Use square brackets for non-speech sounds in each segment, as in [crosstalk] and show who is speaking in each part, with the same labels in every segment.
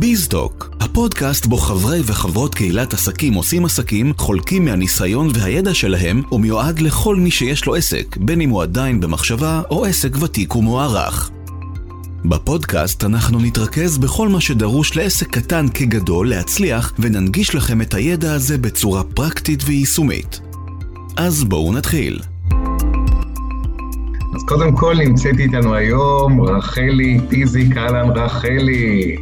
Speaker 1: ביזדוק, הפודקאסט בו חברי וחברות קהילת עסקים עושים עסקים, חולקים מהניסיון והידע שלהם, ומיועד לכל מי שיש לו עסק, בין אם הוא עדיין במחשבה או עסק ותיק ומוערך. בפודקאסט אנחנו נתרכז בכל מה שדרוש לעסק קטן כגדול להצליח, וננגיש לכם את הידע הזה בצורה פרקטית ויישומית. אז בואו נתחיל.
Speaker 2: אז קודם כל נמצאת איתנו היום רחלי פיזיק, אהלן רחלי.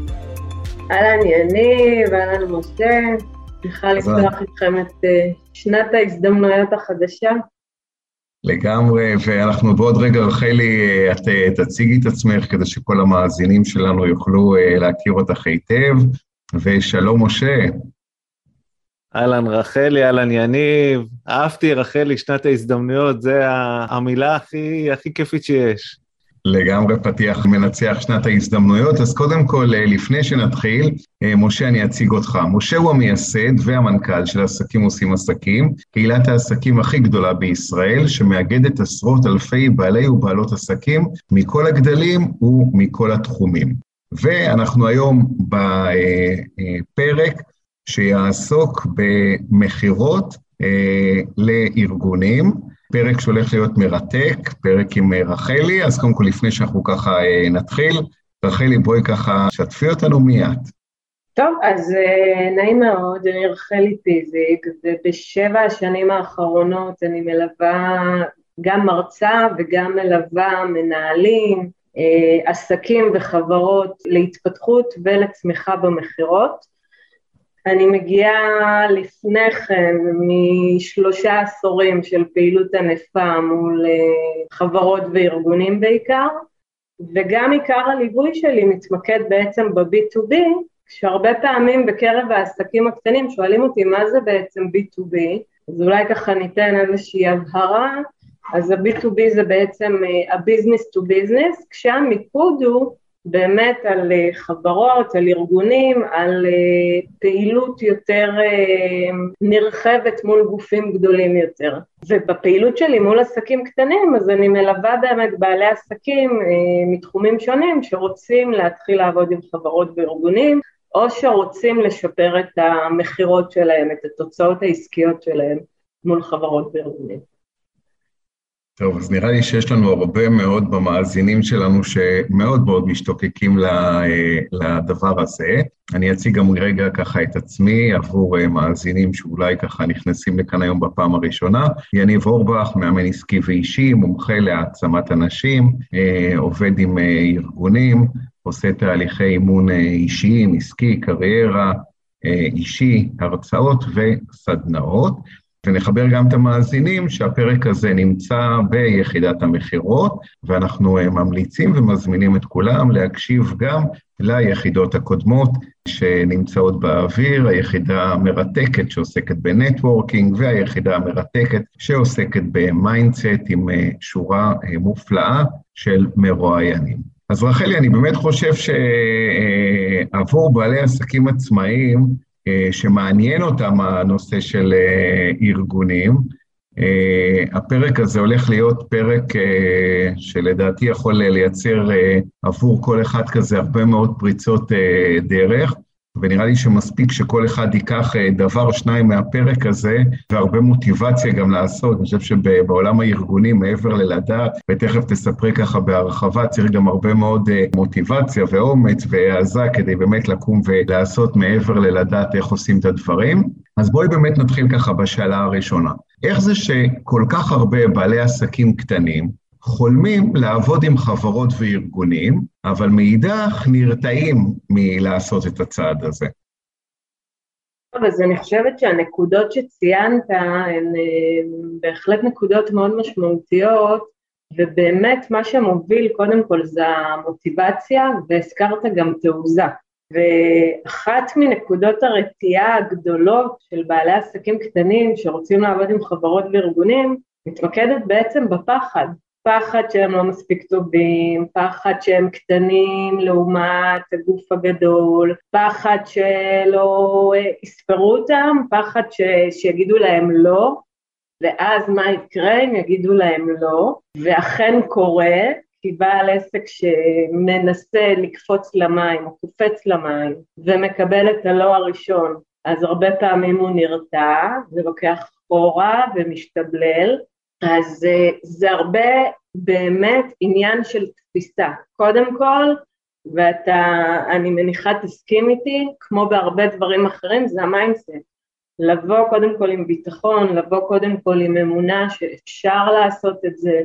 Speaker 3: אהלן יניב, אהלן משה, שמחה לפתוח איתכם את אה, שנת ההזדמנויות החדשה.
Speaker 2: לגמרי, ואנחנו בעוד רגע, רחלי, אה, את אה, תציגי את עצמך כדי שכל המאזינים שלנו יוכלו להכיר אותך היטב, ושלום משה.
Speaker 4: אהלן רחלי, אהלן יניב, אהבתי רחלי, שנת ההזדמנויות, זה המילה הכי, הכי כיפית שיש.
Speaker 2: לגמרי פתיח מנצח שנת ההזדמנויות. אז קודם כל, אה, לפני שנתחיל, אה, משה, אני אציג אותך. משה הוא המייסד והמנכ"ל של עסקים עושים עסקים, קהילת העסקים הכי גדולה בישראל, שמאגדת עשרות אלפי בעלי ובעלות עסקים מכל הגדלים ומכל התחומים. ואנחנו היום בפרק שיעסוק במכירות אה, לארגונים. פרק שהולך להיות מרתק, פרק עם אה, רחלי, אז קודם כל לפני שאנחנו ככה אה, נתחיל, רחלי בואי ככה שתפי אותנו מיד.
Speaker 3: טוב, אז אה, נעים מאוד, אני רחלי פיזיק, ובשבע השנים האחרונות אני מלווה גם מרצה וגם מלווה מנהלים, עסקים וחברות להתפתחות ולצמיחה במכירות. אני מגיעה לפני כן משלושה עשורים של פעילות ענפה מול אה, חברות וארגונים בעיקר, וגם עיקר הליווי שלי מתמקד בעצם ב-B2B, שהרבה פעמים בקרב העסקים הקטנים שואלים אותי מה זה בעצם B2B, אז אולי ככה ניתן איזושהי הבהרה, אז ה-B2B זה בעצם ה-Business אה, to Business, כשהמיקוד הוא באמת על אה, חברות, על ארגונים, על אה, פעילות יותר אה, נרחבת מול גופים גדולים יותר. ובפעילות שלי מול עסקים קטנים, אז אני מלווה באמת בעלי עסקים מתחומים שונים שרוצים להתחיל לעבוד עם חברות וארגונים, או שרוצים לשפר את המכירות שלהם, את התוצאות העסקיות שלהם מול חברות וארגונים.
Speaker 2: טוב, אז נראה לי שיש לנו הרבה מאוד במאזינים שלנו שמאוד מאוד משתוקקים לדבר הזה. אני אציג גם רגע ככה את עצמי עבור אה, מאזינים שאולי ככה נכנסים לכאן היום בפעם הראשונה. יניב אורבך, מאמן עסקי ואישי, מומחה להעצמת אנשים, אה, עובד עם אה, ארגונים, עושה תהליכי אימון אישיים, עסקי, קריירה, אישי, הרצאות וסדנאות. ונחבר גם את המאזינים שהפרק הזה נמצא ביחידת המכירות, ואנחנו אה, ממליצים ומזמינים את כולם להקשיב גם ליחידות הקודמות שנמצאות באוויר, היחידה המרתקת שעוסקת ב networking והיחידה המרתקת שעוסקת ב mindset עם אה, שורה אה, מופלאה של מרואיינים. אז רחלי, אני באמת חושב שעבור בעלי עסקים עצמאיים, שמעניין אותם הנושא של אה, ארגונים. אה, הפרק הזה הולך להיות פרק שלדעתי יכול לייצר עבור כל אחד כזה הרבה מאוד פריצות דרך. ונראה לי שמספיק שכל אחד ייקח אה, דבר או שניים מהפרק הזה, והרבה מוטיבציה גם לעשות. אני חושב שבעולם הארגוני, מעבר ללדעת, ותכף תספרי ככה בהרחבה, צריך גם הרבה מאוד אה, מוטיבציה ואומץ והעזה כדי באמת לקום ולעשות מעבר ללדעת איך עושים את הדברים. אז בואי באמת נתחיל ככה בשאלה הראשונה. איך זה שכל כך הרבה בעלי עסקים קטנים, חולמים לעבוד עם חברות וארגונים, אבל מאידך נרתעים מלעשות את הצעד הזה.
Speaker 3: טוב, אז אני חושבת שהנקודות שציינת הן אה, בהחלט נקודות מאוד משמעותיות, ובאמת מה שמוביל קודם כל זה המוטיבציה, והזכרת גם תעוזה. ואחת מנקודות הרתיעה הגדולות של בעלי עסקים קטנים שרוצים לעבוד עם חברות וארגונים, מתמקדת בעצם בפחד, פחד שהם לא מספיק טובים, פחד שהם קטנים לעומת הגוף הגדול, פחד שלא אה, יספרו אותם, פחד ש... שיגידו להם לא, ואז מה יקרה? אם יגידו להם לא, ואכן קורה, כבעל עסק שמנסה לקפוץ למים או קופץ למים ומקבל את הלא הראשון, אז הרבה פעמים הוא נרתע ולוקח אחורה ומשתבלל, אז אה, זה הרבה באמת עניין של תפיסה. קודם כל, ואתה, אני מניחה תסכים איתי, כמו בהרבה דברים אחרים, זה ה mindset. לבוא קודם כל עם ביטחון, לבוא קודם כל עם אמונה שאפשר לעשות את זה,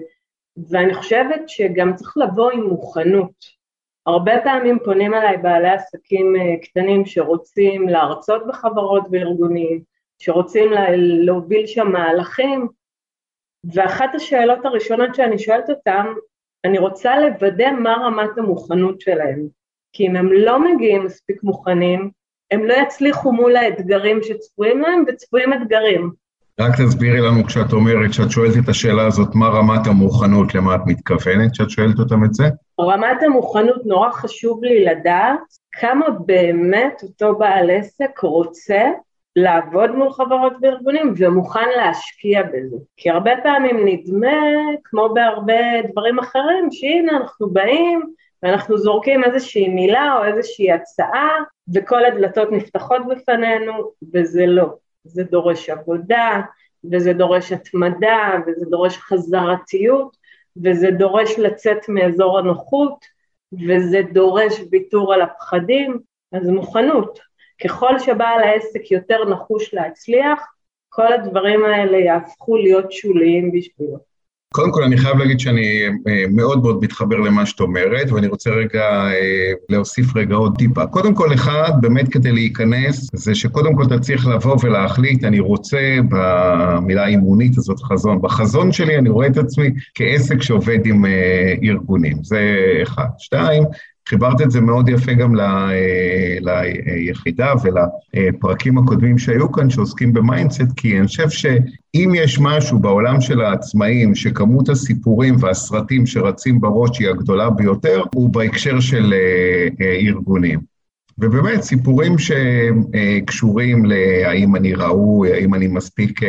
Speaker 3: ואני חושבת שגם צריך לבוא עם מוכנות. הרבה פעמים פונים אליי בעלי עסקים אה, קטנים שרוצים להרצות בחברות וארגונים, שרוצים להוביל שם מהלכים, ואחת השאלות הראשונות שאני שואלת אותם, אני רוצה לוודא מה רמת המוכנות שלהם, כי אם הם לא מגיעים מספיק מוכנים, הם לא יצליחו מול האתגרים שצפויים להם, וצפויים אתגרים.
Speaker 2: רק תסבירי לנו כשאת אומרת, כשאת שואלת את השאלה הזאת, מה רמת המוכנות, למה את מתכוונת כשאת שואלת אותם את זה?
Speaker 3: רמת המוכנות, נורא חשוב לי לדעת כמה באמת אותו בעל עסק רוצה לעבוד מול חברות וארגונים ומוכן להשקיע בזה. כי הרבה פעמים נדמה, כמו בהרבה דברים אחרים, שהנה אנחנו באים ואנחנו זורקים איזושהי מילה או איזושהי הצעה וכל הדלתות נפתחות בפנינו, וזה לא. זה דורש עבודה, וזה דורש התמדה, וזה דורש חזרתיות, וזה דורש לצאת מאזור הנוחות, וזה דורש ויתור על הפחדים, אז מוכנות. ככל שבעל העסק יותר נחוש להצליח, כל הדברים האלה יהפכו להיות שוליים בשבילו.
Speaker 2: קודם כל, אני חייב להגיד שאני אה, מאוד מאוד מתחבר למה שאת אומרת, ואני רוצה רגע אה, להוסיף רגע עוד טיפה. קודם כל, אחד, באמת כדי להיכנס, זה שקודם כל אתה צריך לבוא ולהחליט, אני רוצה, במילה האימונית הזאת, חזון. בחזון שלי אני רואה את עצמי כעסק שעובד עם אה, ארגונים, זה אחד. שתיים, חיברת את זה מאוד יפה גם ל, ליחידה ולפרקים הקודמים שהיו כאן שעוסקים ב mindset, כי אני חושב שאם יש משהו בעולם של העצמאים, שכמות הסיפורים והסרטים שרצים בראש היא הגדולה ביותר, הוא בהקשר של אה, אה, ארגונים. ובאמת, סיפורים שקשורים להאם אני ראוי, האם אני מספיק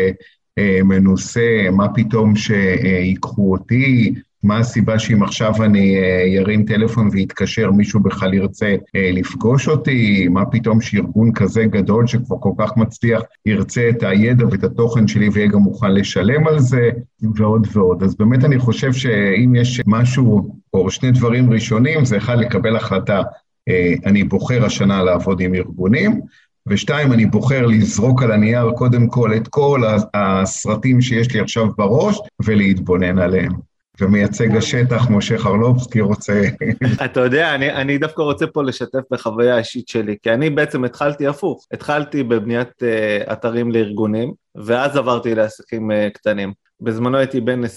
Speaker 2: אה, מנוסה, מה פתאום שיקחו אותי, מה הסיבה שאם עכשיו אני אה, טלפון ויתקשר, מישהו בכלל ירצה אה, לפגוש אותי? מה פתאום שארגון כזה גדול שכבר כל כך מצליח ירצה את הידע ואת התוכן שלי ויהיה גם מוכן לשלם על זה, ועוד ועוד. אז באמת אני חושב שאם יש משהו, או שני דברים ראשונים, זה אחד, לקבל החלטה, אה, אני בוחר השנה לעבוד עם ארגונים, ושתיים, אני בוחר לזרוק על הנייר קודם כל את כל הסרטים שיש לי עכשיו בראש ולהתבונן עליהם. ומייצג השטח, משה חרלובסקי, רוצה...
Speaker 4: אתה יודע, אני, אני דווקא רוצה פה לשתף בחוויה האישית שלי, כי אני בעצם התחלתי הפוך, התחלתי בבניית uh, אתרים לארגונים, ואז עברתי לעסקים uh, קטנים. בזמנו הייתי בן 23-4,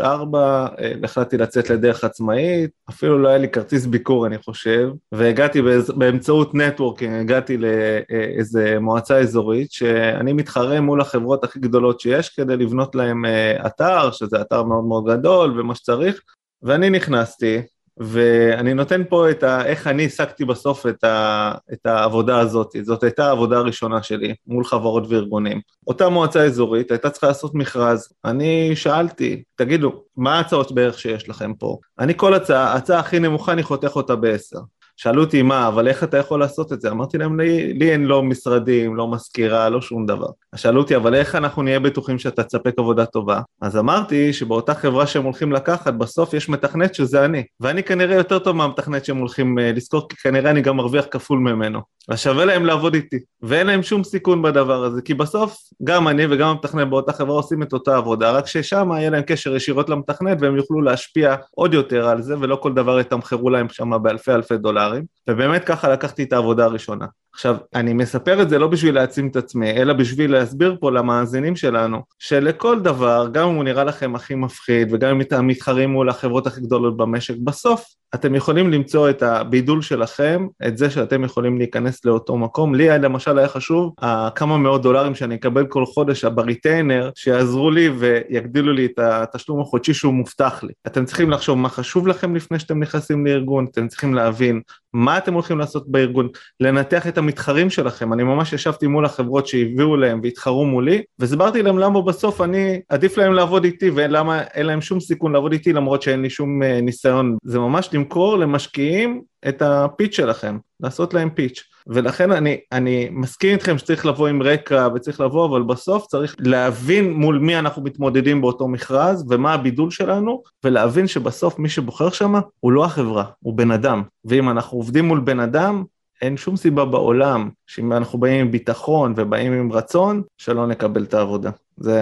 Speaker 4: אה, החלטתי לצאת לדרך עצמאית, אפילו לא היה לי כרטיס ביקור אני חושב, והגעתי באמצעות נטוורקינג, הגעתי לאיזה מועצה אזורית, שאני מתחרה מול החברות הכי גדולות שיש כדי לבנות להם אה, אתר, שזה אתר מאוד מאוד גדול ומה שצריך, ואני נכנסתי, ואני נותן פה את ה... איך אני השגתי בסוף את, ה, את העבודה הזאת. זאת הייתה העבודה הראשונה שלי מול חברות וארגונים. אותה מועצה אזורית הייתה צריכה לעשות מכרז. אני שאלתי, תגידו, מה ההצעות בערך שיש לכם פה? אני כל הצעה, ההצעה הכי נמוכה, אני חותך אותה בעשר. שאלו אותי מה, אבל איך אתה יכול לעשות את זה? אמרתי להם, לי, לי אין לא משרדים, לא מזכירה, לא שום דבר. אז שאלו אותי, אבל איך אנחנו נהיה בטוחים שאתה תספק עבודה טובה? אז אמרתי שבאותה חברה שהם הולכים לקחת, בסוף יש מתכנת שזה אני. ואני כנראה יותר טוב מהמתכנת שהם הולכים uh, לזכור, כי כנראה אני גם מרוויח כפול ממנו. אז שווה להם לעבוד איתי. ואין להם שום סיכון בדבר הזה, כי בסוף גם אני וגם המתכנת באותה חברה עושים את אותה עבודה, רק ששם יהיה להם קשר ישירות למתכנת והם יוכלו להשפיע עוד יותר על זה, ולא כל דבר יתמחרו להם שם באלפי אלפי דולרים. ובאמת ככה לקחתי את העבודה הראשונה. עכשיו, אני מספר את זה לא בשביל להעצים את עצמי, אלא בשביל להסביר פה למאזינים שלנו, שלכל דבר, גם אם הוא נראה לכם הכי מפחיד, וגם אם אתם מתחרים מול החברות הכי גדולות במשק, בסוף אתם יכולים למצוא את הבידול שלכם, את זה שאתם יכולים להיכנס לאותו מקום. לי למשל היה חשוב כמה מאות דולרים שאני אקבל כל חודש בריטיינר, שיעזרו לי ויגדילו לי את התשלום החודשי שהוא מובטח לי. אתם צריכים לחשוב מה חשוב לכם לפני שאתם נכנסים לארגון, אתם צריכים להבין מה אתם הולכים לעשות בארגון, לנתח את המתחרים שלכם, אני ממש ישבתי מול החברות שהביאו להם והתחרו מולי, והסברתי להם למה בסוף אני, עדיף להם לעבוד איתי ולמה אין להם שום סיכון לעבוד איתי למרות שאין לי שום אה, ניסיון. זה ממש למכור למשקיעים את הפיץ' שלכם, לעשות להם פיץ'. ולכן אני, אני מסכים איתכם שצריך לבוא עם רקע וצריך לבוא, אבל בסוף צריך להבין מול מי אנחנו מתמודדים באותו מכרז ומה הבידול שלנו, ולהבין שבסוף מי שבוחר שם הוא לא החברה, הוא בן אדם. ואם אנחנו עובדים מול בן אדם, אין שום סיבה בעולם שאם אנחנו באים עם ביטחון ובאים עם רצון, שלא נקבל את העבודה. זה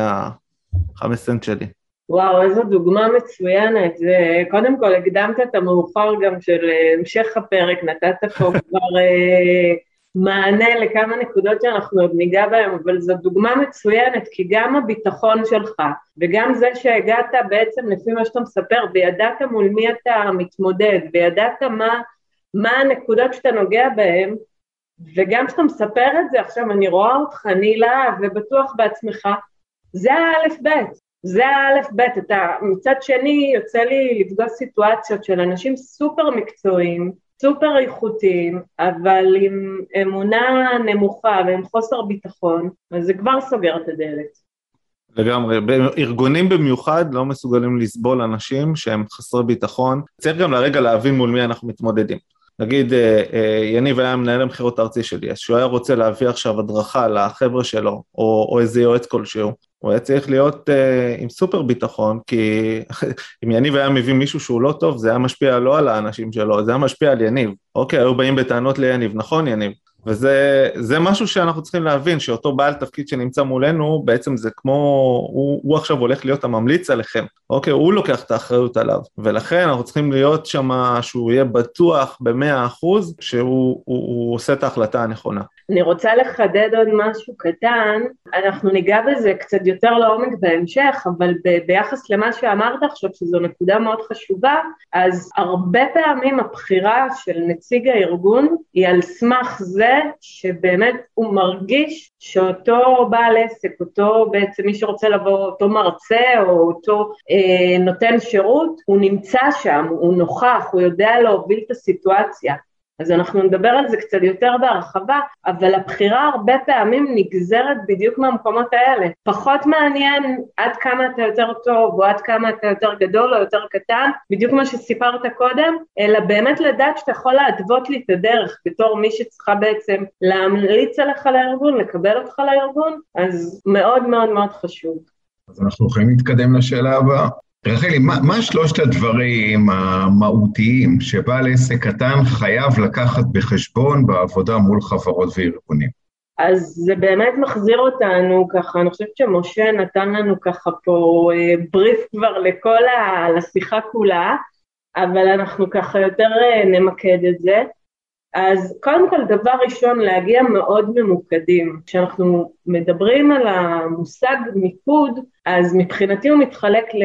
Speaker 4: החמש סנט שלי.
Speaker 3: וואו, איזו דוגמה מצוינת. זה, קודם כל, הקדמת את המאוחר גם של אה, המשך הפרק, נתת פה [laughs] כבר אה, מענה לכמה נקודות שאנחנו עוד ניגע בהן, אבל זו דוגמה מצוינת, כי גם הביטחון שלך, וגם זה שהגעת בעצם, לפי מה שאתה מספר, וידעת מול מי אתה מתמודד, וידעת מה, מה הנקודות שאתה נוגע בהן, וגם כשאתה מספר את זה, עכשיו אני רואה אותך, נילה, ובטוח בעצמך, זה האלף בית. זה האלף בית, אתה מצד שני יוצא לי לפגוש סיטואציות של אנשים סופר מקצועיים, סופר איכותיים, אבל עם אמונה נמוכה ועם חוסר ביטחון, אז זה כבר סוגר את הדלת.
Speaker 4: לגמרי, ארגונים במיוחד לא מסוגלים לסבול אנשים שהם חסרי ביטחון, צריך גם לרגע להבין מול מי אנחנו מתמודדים. נגיד אה, אה, יניב היה מנהל המכירות הארצי שלי, אז שהוא היה רוצה להביא עכשיו הדרכה לחבר'ה שלו, או, או איזה יועץ כלשהו, הוא היה צריך להיות uh, עם סופר ביטחון, כי [laughs] אם יניב היה מביא מישהו שהוא לא טוב, זה היה משפיע לא על האנשים שלו, זה היה משפיע על יניב. אוקיי, היו באים בטענות ליניב, נכון יניב? וזה משהו שאנחנו צריכים להבין, שאותו בעל תפקיד שנמצא מולנו, בעצם זה כמו, הוא, הוא עכשיו הולך להיות הממליץ עליכם, אוקיי, הוא לוקח את האחריות עליו, ולכן אנחנו צריכים להיות שם, שהוא יהיה בטוח במאה אחוז, שהוא הוא, הוא עושה את ההחלטה הנכונה.
Speaker 3: אני רוצה לחדד עוד משהו קטן, אנחנו ניגע בזה קצת יותר לעומק בהמשך, אבל ב- ביחס למה שאמרת עכשיו, שזו נקודה מאוד חשובה, אז הרבה פעמים הבחירה של נציג הארגון היא על סמך זה שבאמת הוא מרגיש שאותו בעל עסק, אותו בעצם מי שרוצה לבוא, אותו מרצה או אותו אה, נותן שירות, הוא נמצא שם, הוא נוכח, הוא יודע להוביל את הסיטואציה. אז אנחנו נדבר על זה קצת יותר בהרחבה, אבל הבחירה הרבה פעמים נגזרת בדיוק מהמקומות האלה. פחות מעניין עד כמה אתה יותר טוב, או עד כמה אתה יותר גדול או יותר קטן, בדיוק מה שסיפרת קודם, אלא באמת לדעת שאתה יכול להתוות לי את הדרך בתור מי שצריכה בעצם להמליץ עליך לארגון, לקבל אותך לארגון, אז מאוד מאוד מאוד חשוב.
Speaker 2: אז אנחנו יכולים להתקדם לשאלה הבאה. רחלי, מה, מה שלושת הדברים המהותיים שבעל עסק קטן חייב לקחת בחשבון בעבודה מול חברות וארגונים?
Speaker 3: אז זה באמת מחזיר אותנו ככה, אני חושבת שמשה נתן לנו ככה פה אה, בריף כבר לכל ה... לשיחה כולה, אבל אנחנו ככה יותר אה, נמקד את זה. אז קודם כל, דבר ראשון, להגיע מאוד ממוקדים. כשאנחנו מדברים על המושג מיקוד, אז מבחינתי הוא מתחלק, ל...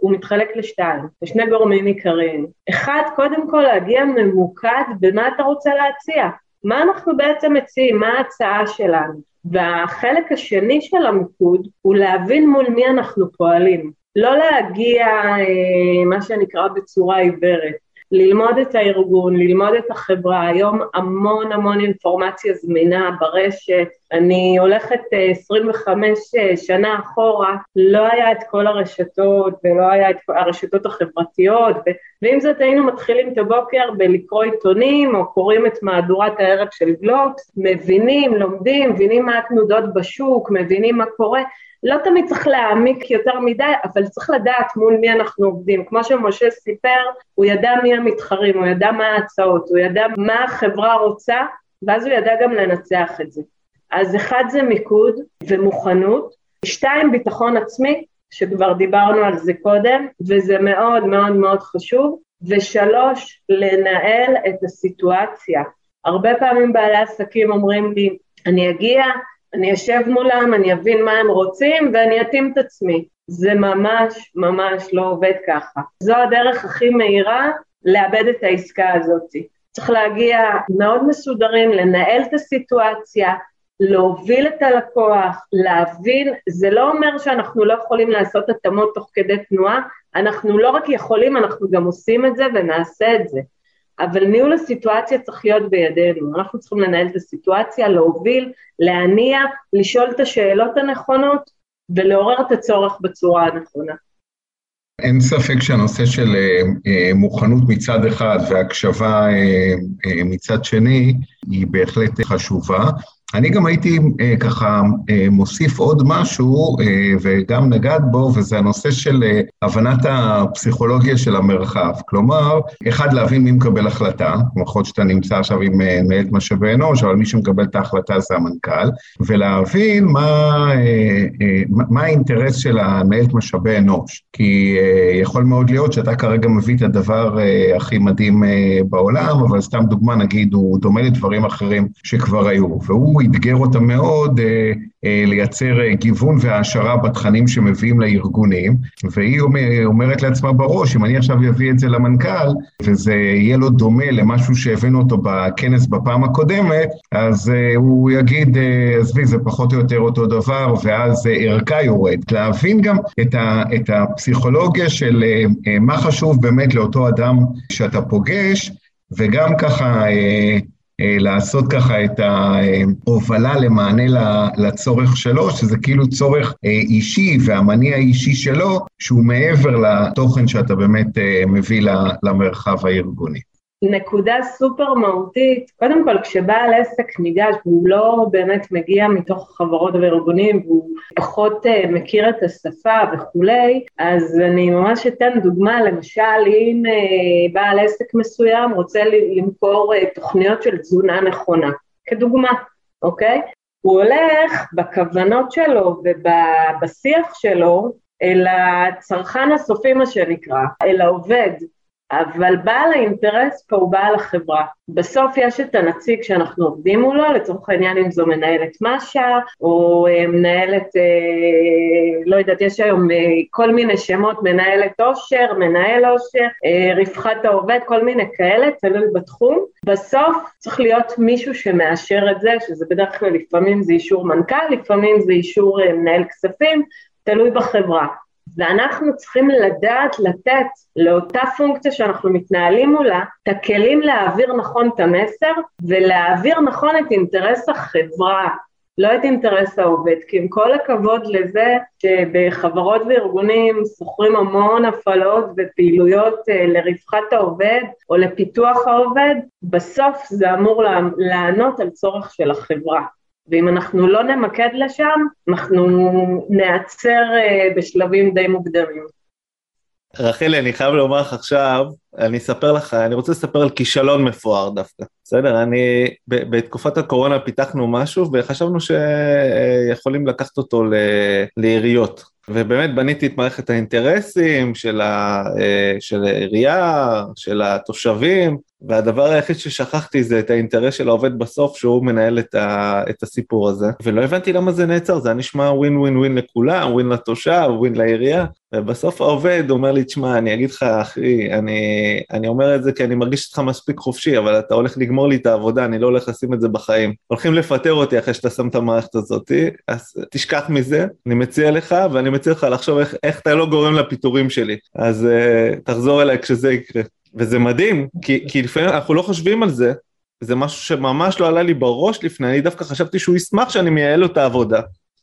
Speaker 3: הוא מתחלק לשתיים, לשני גורמים עיקריים. אחד, קודם כל להגיע ממוקד במה אתה רוצה להציע. מה אנחנו בעצם מציעים, מה ההצעה שלנו. והחלק השני של המיקוד הוא להבין מול מי אנחנו פועלים. לא להגיע, אה, מה שנקרא, בצורה עיוורת. ללמוד את הארגון, ללמוד את החברה, היום המון המון אינפורמציה זמינה ברשת, אני הולכת 25 אה, אה, שנה אחורה, לא היה את כל הרשתות ולא היה את הרשתות החברתיות, ו... ועם זאת היינו מתחילים את הבוקר בלקרוא עיתונים או קוראים את מהדורת הערב של גלובס, מבינים, לומדים, מבינים מה התנודות בשוק, מבינים מה קורה, לא תמיד צריך להעמיק יותר מדי, אבל צריך לדעת מול מי אנחנו עובדים. כמו שמשה סיפר, הוא ידע מי המתחרים, הוא ידע מה ההצעות, הוא ידע מה החברה רוצה, ואז הוא ידע גם לנצח את זה. אז אחד זה מיקוד ומוכנות, שתיים ביטחון עצמי, שכבר דיברנו על זה קודם, וזה מאוד מאוד מאוד חשוב, ושלוש, לנהל את הסיטואציה. הרבה פעמים בעלי עסקים אומרים לי, אני אגיע, אני אשב מולם, אני אבין מה הם רוצים ואני אתאים את עצמי. זה ממש ממש לא עובד ככה. זו הדרך הכי מהירה לאבד את העסקה הזאת. צריך להגיע מאוד מסודרים, לנהל את הסיטואציה, להוביל את הלקוח, להבין, זה לא אומר שאנחנו לא יכולים לעשות התאמות תוך כדי תנועה, אנחנו לא רק יכולים, אנחנו גם עושים את זה ונעשה את זה. אבל ניהול הסיטואציה צריך להיות בידינו, אנחנו צריכים לנהל את הסיטואציה, להוביל, להניע, לשאול את השאלות הנכונות ולעורר את הצורך בצורה הנכונה.
Speaker 2: אין ספק שהנושא של אה, אה, מוכנות מצד אחד והקשבה אה, מצד שני היא בהחלט חשובה. אני גם הייתי אה, ככה אה, מוסיף עוד משהו, אה, וגם נגעת בו, וזה הנושא של הבנת הפסיכולוגיה של המרחב. כלומר, אחד, להבין מי מקבל החלטה, להיות שאתה נמצא עכשיו עם אה, מנהלת משאבי אנוש, אבל מי שמקבל את ההחלטה זה המנכ"ל, ולהבין מה, מה האינטרס של המנהלת משאבי אנוש. כי יכול מאוד להיות שאתה כרגע מביא את הדבר הכי מדהים בעולם, אבל סתם דוגמה, נגיד, הוא דומה לדברים אחרים שכבר היו, והוא הוא אתגר אותה מאוד אה, אה, לייצר אה, גיוון והעשרה בתכנים שמביאים לארגונים, והיא אומרת לעצמה בראש, אם אני עכשיו אביא את זה למנכ"ל, וזה יהיה לו דומה למשהו שהבאנו אותו בכנס בפעם הקודמת, אז הוא יגיד, עזבי, זה פחות או יותר אותו דבר, ואז ערכה יורד. להבין גם את, ה, את הפסיכולוגיה של מה חשוב באמת לאותו אדם שאתה פוגש, וגם ככה אה, לעשות ככה את ההובלה למענה לצורך שלו, שזה כאילו צורך אה, אישי והמניע האישי שלו, שהוא מעבר לתוכן שאתה באמת אה, מביא למרחב הארגוני.
Speaker 3: נקודה סופר מהותית, קודם כל כשבעל עסק ניגש והוא לא באמת מגיע מתוך חברות וארגונים והוא פחות uh, מכיר את השפה וכולי, אז אני ממש אתן דוגמה, למשל אם uh, בעל עסק מסוים רוצה למכור uh, תוכניות של תזונה נכונה, כדוגמה, אוקיי? הוא הולך בכוונות שלו ובשיח שלו אל הצרכן הסופי מה שנקרא, אל העובד, אבל בעל האינטרס פה הוא בעל החברה. בסוף יש את הנציג שאנחנו עובדים מולו, לצורך העניין אם זו מנהלת משה, או אה, מנהלת, אה, לא יודעת, יש היום אה, כל מיני שמות, מנהלת עושר, מנהל עושר, רווחת העובד, כל מיני כאלה, תלוי בתחום. בסוף צריך להיות מישהו שמאשר את זה, שזה בדרך כלל לפעמים זה אישור מנכ"ל, לפעמים זה אישור מנהל כספים, תלוי בחברה. ואנחנו צריכים לדעת לתת לאותה פונקציה שאנחנו מתנהלים מולה את הכלים להעביר נכון את המסר ולהעביר נכון את אינטרס החברה, לא את אינטרס העובד, כי עם כל הכבוד לזה שבחברות וארגונים שוכרים המון הפעלות ופעילויות אה, לרווחת העובד או לפיתוח העובד, בסוף זה אמור לענות על צורך של החברה. ואם אנחנו לא נמקד לשם, אנחנו ניעצר אה, בשלבים די מוקדמים.
Speaker 4: רחלי, אני חייב לומר לך עכשיו, אני אספר לך, אני רוצה לספר על כישלון מפואר דווקא, בסדר? אני, בתקופת הקורונה פיתחנו משהו וחשבנו שיכולים לקחת אותו לעיריות. ובאמת בניתי את מערכת האינטרסים של העירייה, של התושבים, והדבר היחיד ששכחתי זה את האינטרס של העובד בסוף, שהוא מנהל את, ה, את הסיפור הזה. ולא הבנתי למה זה נעצר, זה היה נשמע ווין ווין ווין לכולם, ווין לתושב, ווין לעירייה. ובסוף העובד אומר לי, תשמע, אני אגיד לך, אחי, אני, אני אומר את זה כי אני מרגיש אותך מספיק חופשי, אבל אתה הולך לגמור לי את העבודה, אני לא הולך לשים את זה בחיים. הולכים לפטר אותי אחרי שאתה שם את המערכת הזאת, אז תשכח מזה, אני מציע לך, ואני מציע לך לחשוב איך, איך אתה לא גורם לפיטורים שלי. אז uh, תחזור אליי כשזה יקרה. וזה מדהים, כי, כי לפעמים אנחנו לא חושבים על זה, זה משהו שממש לא עלה לי בראש לפני, אני דווקא חשבתי שהוא ישמח שאני מייעל לו את העבודה.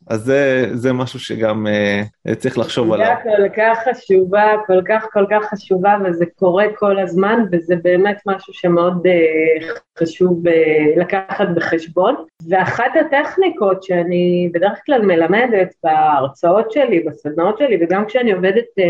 Speaker 4: אז זה, זה משהו שגם אה, צריך לחשוב עליו.
Speaker 3: זה כל כך חשובה, כל כך כל כך חשובה, וזה קורה כל הזמן, וזה באמת משהו שמאוד אה, חשוב אה, לקחת בחשבון. ואחת הטכניקות שאני בדרך כלל מלמדת בהרצאות שלי, בסדנאות שלי, וגם כשאני עובדת אה,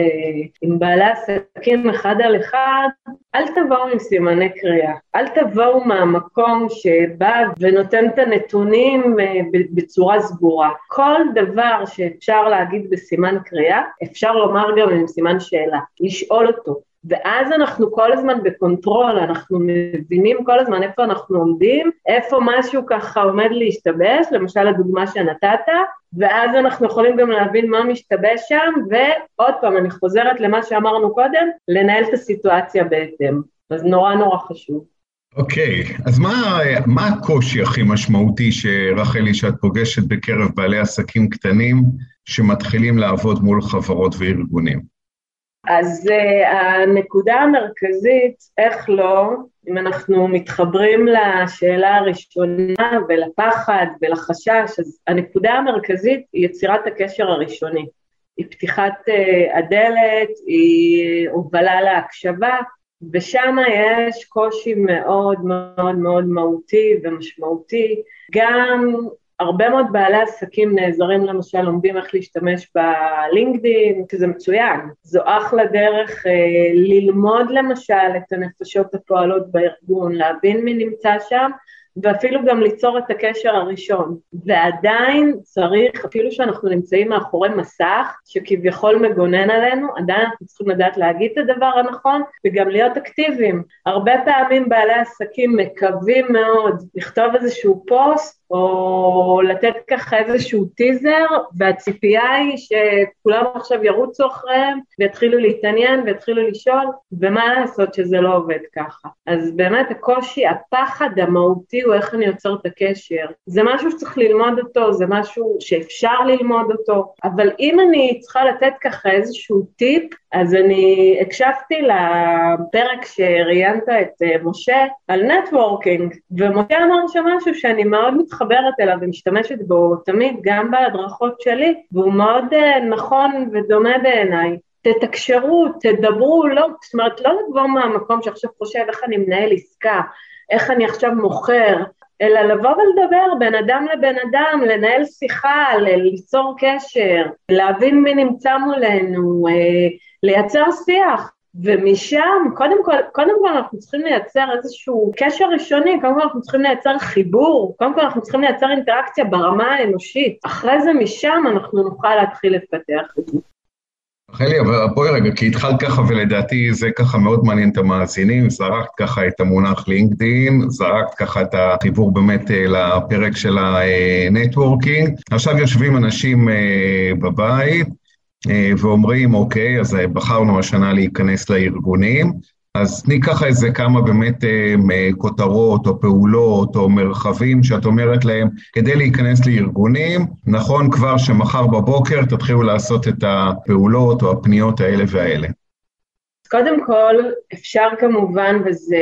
Speaker 3: עם בעלי עסקים אחד על אחד, אל תבואו עם סימני קריאה, אל תבואו מהמקום שבא ונותן את הנתונים אה, בצורה סגורה. כל דבר שאפשר להגיד בסימן קריאה, אפשר לומר גם עם סימן שאלה, לשאול אותו. ואז אנחנו כל הזמן ב control, אנחנו מבינים כל הזמן איפה אנחנו עומדים, איפה משהו ככה עומד להשתבש, למשל הדוגמה שנתת, ואז אנחנו יכולים גם להבין מה משתבש שם, ועוד פעם, אני חוזרת למה שאמרנו קודם, לנהל את הסיטואציה בהתאם. אז נורא נורא חשוב.
Speaker 2: אוקיי, okay, אז מה, מה הקושי הכי משמעותי שרחלי, שאת פוגשת בקרב בעלי עסקים קטנים שמתחילים לעבוד מול חברות וארגונים?
Speaker 3: אז uh, הנקודה המרכזית, איך לא, אם אנחנו מתחברים לשאלה הראשונה ולפחד ולחשש, אז הנקודה המרכזית היא יצירת הקשר הראשוני. היא פתיחת uh, הדלת, היא הובלה להקשבה, ושם יש קושי מאוד מאוד מאוד מהותי ומשמעותי, גם הרבה מאוד בעלי עסקים נעזרים למשל, לומדים איך להשתמש בלינקדאין, שזה מצוין. זו אחלה דרך אה, ללמוד למשל את הנפשות הפועלות בארגון, להבין מי נמצא שם, ואפילו גם ליצור את הקשר הראשון. ועדיין צריך, אפילו שאנחנו נמצאים מאחורי מסך שכביכול מגונן עלינו, עדיין אנחנו צריכים לדעת להגיד את הדבר הנכון וגם להיות אקטיביים. הרבה פעמים בעלי עסקים מקווים מאוד לכתוב איזשהו פוסט או לתת ככה איזשהו טיזר, והציפייה היא שכולם עכשיו ירוצו אחריהם ויתחילו להתעניין ויתחילו לשאול, ומה לעשות שזה לא עובד ככה. אז באמת הקושי, הפחד המהותי הוא איך אני יוצר את הקשר. זה משהו שצריך ללמוד אותו, זה משהו שאפשר ללמוד אותו, אבל אם אני צריכה לתת ככה איזשהו טיפ, אז אני הקשבתי לפרק שראיינת את אה, משה על נטוורקינג, ומשה אמר שם משהו שאני מאוד מתחברת אליו ומשתמשת בו תמיד, גם בהדרכות שלי, והוא מאוד אה, נכון ודומה בעיניי. תתקשרו, תדברו, לא, זאת אומרת, לא לבוא מהמקום שעכשיו חושב איך אני מנהל עסקה, איך אני עכשיו מוכר, אלא לבוא ולדבר בין אדם לבין אדם, לנהל שיחה, ליצור קשר, להבין מי נמצא מולנו, אה, לייצר שיח. ומשם, קודם כל, קודם כל אנחנו צריכים לייצר איזשהו קשר ראשוני, קודם כל אנחנו צריכים לייצר חיבור, קודם כל אנחנו צריכים לייצר אינטראקציה ברמה האנושית. אחרי זה, משם אנחנו נוכל להתחיל לפתח את זה.
Speaker 2: רחלי, אבל בואי רגע, כי התחלת ככה, ולדעתי זה ככה מאוד מעניין את המאזינים, זרקת ככה את המונח לינקדין, זרקת ככה את החיבור באמת אה, לפרק של ה networking. עכשיו יושבים אנשים אה, בבית אה, ואומרים, אוקיי, אז בחרנו השנה להיכנס לארגונים, אז תני ככה איזה כמה באמת אה, כותרות או פעולות או מרחבים שאת אומרת להם, כדי להיכנס לארגונים, נכון כבר שמחר בבוקר תתחילו לעשות את הפעולות או הפניות האלה והאלה.
Speaker 3: קודם כל, אפשר כמובן, וזה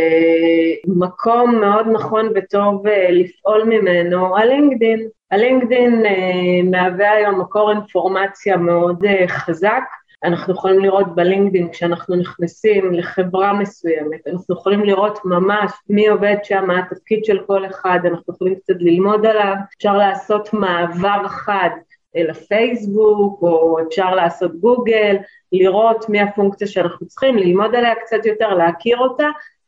Speaker 3: מקום מאוד נכון וטוב אה, לפעול ממנו, הלינקדין. הלינקדין אה, מהווה היום מקור אינפורמציה מאוד חזק, אנחנו יכולים לראות בלינקדאין כשאנחנו נכנסים לחברה מסוימת, אנחנו יכולים לראות ממש מי עובד שם, מה התפקיד של כל אחד, אנחנו יכולים קצת ללמוד עליו, אפשר לעשות מעבר חד אל הפייסבוק, או אפשר לעשות גוגל, לראות מי הפונקציה שאנחנו צריכים, ללמוד עליה קצת יותר, להכיר אותה,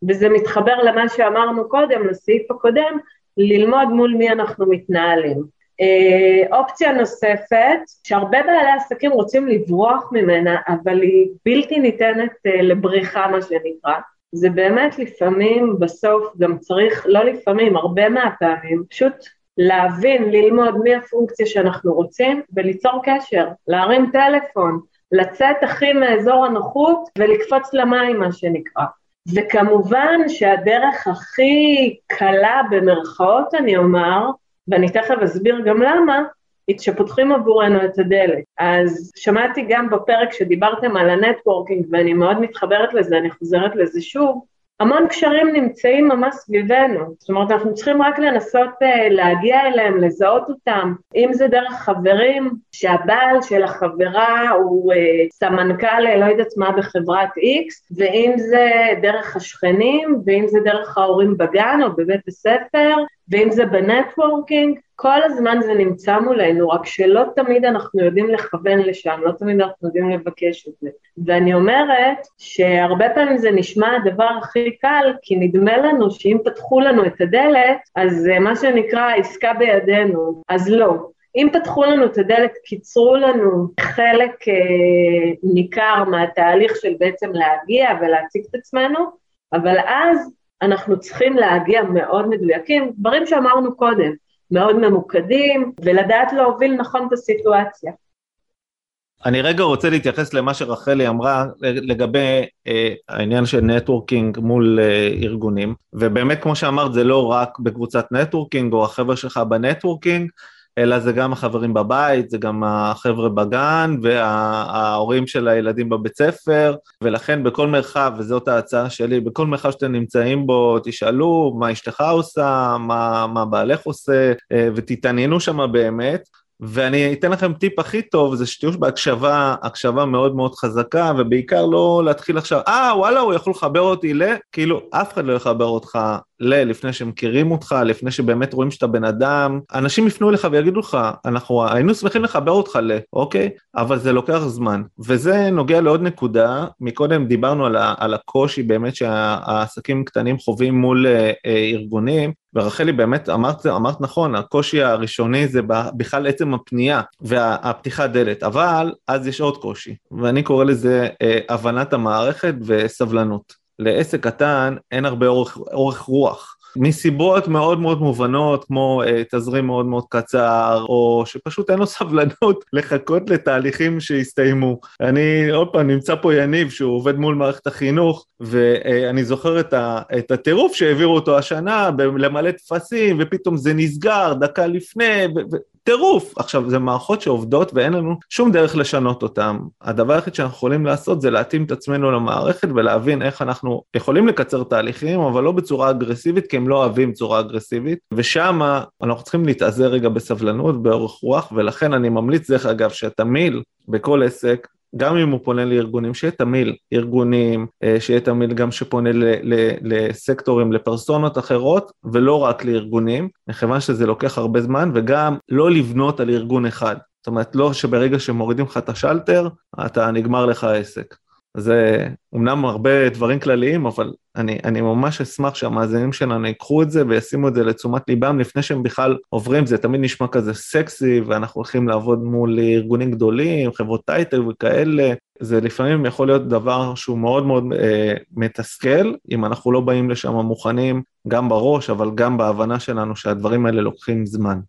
Speaker 3: וזה מתחבר למה שאמרנו קודם, לסעיף הקודם, ללמוד מול מי אנחנו מתנהלים. אה, אופציה נוספת, שהרבה בעלי עסקים רוצים לברוח ממנה, אבל היא בלתי ניתנת אה, לבריחה, מה שנקרא. זה באמת לפעמים, בסוף גם צריך, לא לפעמים, הרבה מהפעמים, פשוט להבין, ללמוד מי הפונקציה שאנחנו רוצים וליצור קשר, להרים טלפון, לצאת הכי מאזור הנוחות ולקפוץ למים, מה שנקרא. וכמובן שהדרך הכי קלה במרכאות, אני אומר, ואני תכף אסביר גם למה, שפותחים עבורנו את הדלת. אז שמעתי גם בפרק שדיברתם על ה networking, ואני מאוד מתחברת לזה, אני חוזרת לזה שוב, המון קשרים נמצאים ממש סביבנו, זאת אומרת אנחנו צריכים רק לנסות אה, להגיע אליהם, לזהות אותם, אם זה דרך חברים, שהבעל של החברה הוא אה, סמנכ"ל לא יודעת מה בחברת X, ואם זה דרך השכנים, ואם זה דרך ההורים בגן או בבית הספר, ואם זה בנטוורקינג, כל הזמן זה נמצא מולנו, רק שלא תמיד אנחנו יודעים לכוון לשם, לא תמיד אנחנו יודעים לבקש את זה. ואני אומרת שהרבה פעמים זה נשמע הדבר הכי קל, כי נדמה לנו שאם פתחו לנו את הדלת, אז מה שנקרא עסקה בידינו, אז לא. אם פתחו לנו את הדלת, קיצרו לנו חלק אה, ניכר מהתהליך של בעצם להגיע ולהציג את עצמנו, אבל אז אנחנו צריכים להגיע מאוד מדויקים, דברים שאמרנו קודם, מאוד ממוקדים, ולדעת להוביל נכון את הסיטואציה.
Speaker 4: אני רגע רוצה להתייחס למה שרחלי אמרה לגבי אה, העניין של networking מול אה, ארגונים, ובאמת כמו שאמרת זה לא רק בקבוצת networking או החבר'ה שלך ב networking, אלא זה גם החברים בבית, זה גם החבר'ה בגן וההורים של הילדים בבית ספר, ולכן בכל מרחב, וזאת ההצעה שלי, בכל מרחב שאתם נמצאים בו, תשאלו מה אשתך עושה, מה, מה בעלך עושה, אה, ותתעניינו שם באמת. ואני אתן לכם טיפ הכי טוב, זה שתהיו בהקשבה, הקשבה מאוד מאוד חזקה, ובעיקר לא להתחיל עכשיו, אה, וואלה, הוא יכול לחבר אותי ל... כאילו, אף אחד לא יחבר אותך ל... לפני שמכירים אותך, לפני שבאמת רואים שאתה בן אדם. אנשים יפנו אליך ויגידו לך, אנחנו היינו שמחים לחבר אותך ל... אוקיי? אבל זה לוקח זמן. וזה נוגע לעוד נקודה, מקודם דיברנו על. על הקושי באמת שהעסקים קטנים חווים מול אה, אה, ארגונים, ורחלי באמת אמרת, אמרת נכון, הקושי הראשוני זה בכלל עצם הפנייה והפתיחת דלת, אבל אז יש עוד קושי, ואני קורא לזה אה, הבנת המערכת וסבלנות. לעסק קטן אין הרבה אורך, אורך רוח. מסיבות מאוד מאוד מובנות, כמו uh, תזרים מאוד מאוד קצר, או שפשוט אין לו [laughs] סבלנות לחכות לתהליכים שיסתיימו. אני, עוד פעם, נמצא פה יניב, שהוא עובד מול מערכת החינוך, ואני זוכר את, ה, את הטירוף שהעבירו אותו השנה, למלא טפסים, ופתאום זה נסגר דקה לפני, ו, ו, טירוף. עכשיו, זה מערכות שעובדות ואין לנו שום דרך לשנות אותן. הדבר היחיד שאנחנו יכולים לעשות זה להתאים את עצמנו למערכת ולהבין איך אנחנו יכולים לקצר תהליכים, אבל לא בצורה אגרסיבית, כי הם לא אוהבים צורה אגרסיבית, ושם אנחנו צריכים להתאזר רגע בסבלנות, באורך רוח, ולכן אני ממליץ, דרך אגב, שהתמיל בכל עסק גם אם הוא פונה לארגונים, שיהיה תמיל ארגונים, אה, שיהיה תמיל גם שפונה ל, ל, לסקטורים, לפרסונות אחרות, ולא רק לארגונים, מכיוון שזה לוקח הרבה זמן, וגם לא לבנות על ארגון אחד. זאת אומרת, לא שברגע שמורידים לך את השלטר, אתה נגמר לך העסק. זה אומנם הרבה דברים כלליים, אבל אני, אני ממש אשמח שהמאזינים שלנו ייקחו את זה וישימו את זה לתשומת ליבם לפני שהם בכלל עוברים, זה תמיד נשמע כזה סקסי, ואנחנו הולכים לעבוד מול ארגונים גדולים, חברות טייטל וכאלה, זה לפעמים יכול להיות דבר שהוא מאוד מאוד אה, מתסכל, אם אנחנו לא באים לשם מוכנים, גם בראש, אבל גם בהבנה שלנו שהדברים האלה לוקחים זמן.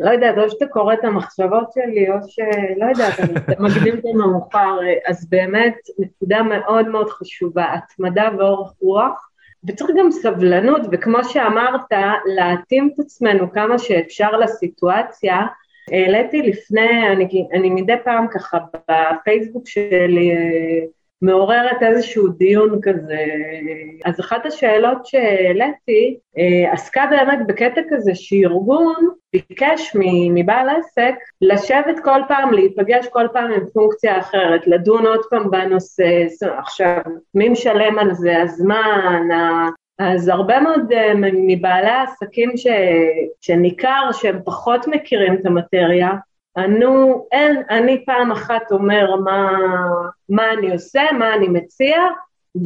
Speaker 3: לא יודעת, או שאתה קורא את המחשבות שלי, או שלא יודעת, אתה מקדים את המאוחר, אז באמת, נקודה מאוד מאוד חשובה, התמדה ואורך רוח, וצריך גם סבלנות, וכמו שאמרת, להתאים את עצמנו כמה שאפשר לסיטואציה. העליתי לפני, אני, אני מדי פעם ככה בפייסבוק שלי, מעוררת איזשהו דיון כזה. אז אחת השאלות שהעליתי אה, עסקה באמת בקטע כזה שארגון ביקש מבעל עסק לשבת כל פעם, להיפגש כל פעם עם פונקציה אחרת, לדון עוד פעם בנושא, עכשיו, מי משלם על זה, הזמן, אז הרבה מאוד אה, מבעלי העסקים ש... שניכר שהם פחות מכירים את המטריה, ענו, אין, אני פעם אחת אומר מה, מה אני עושה, מה אני מציע,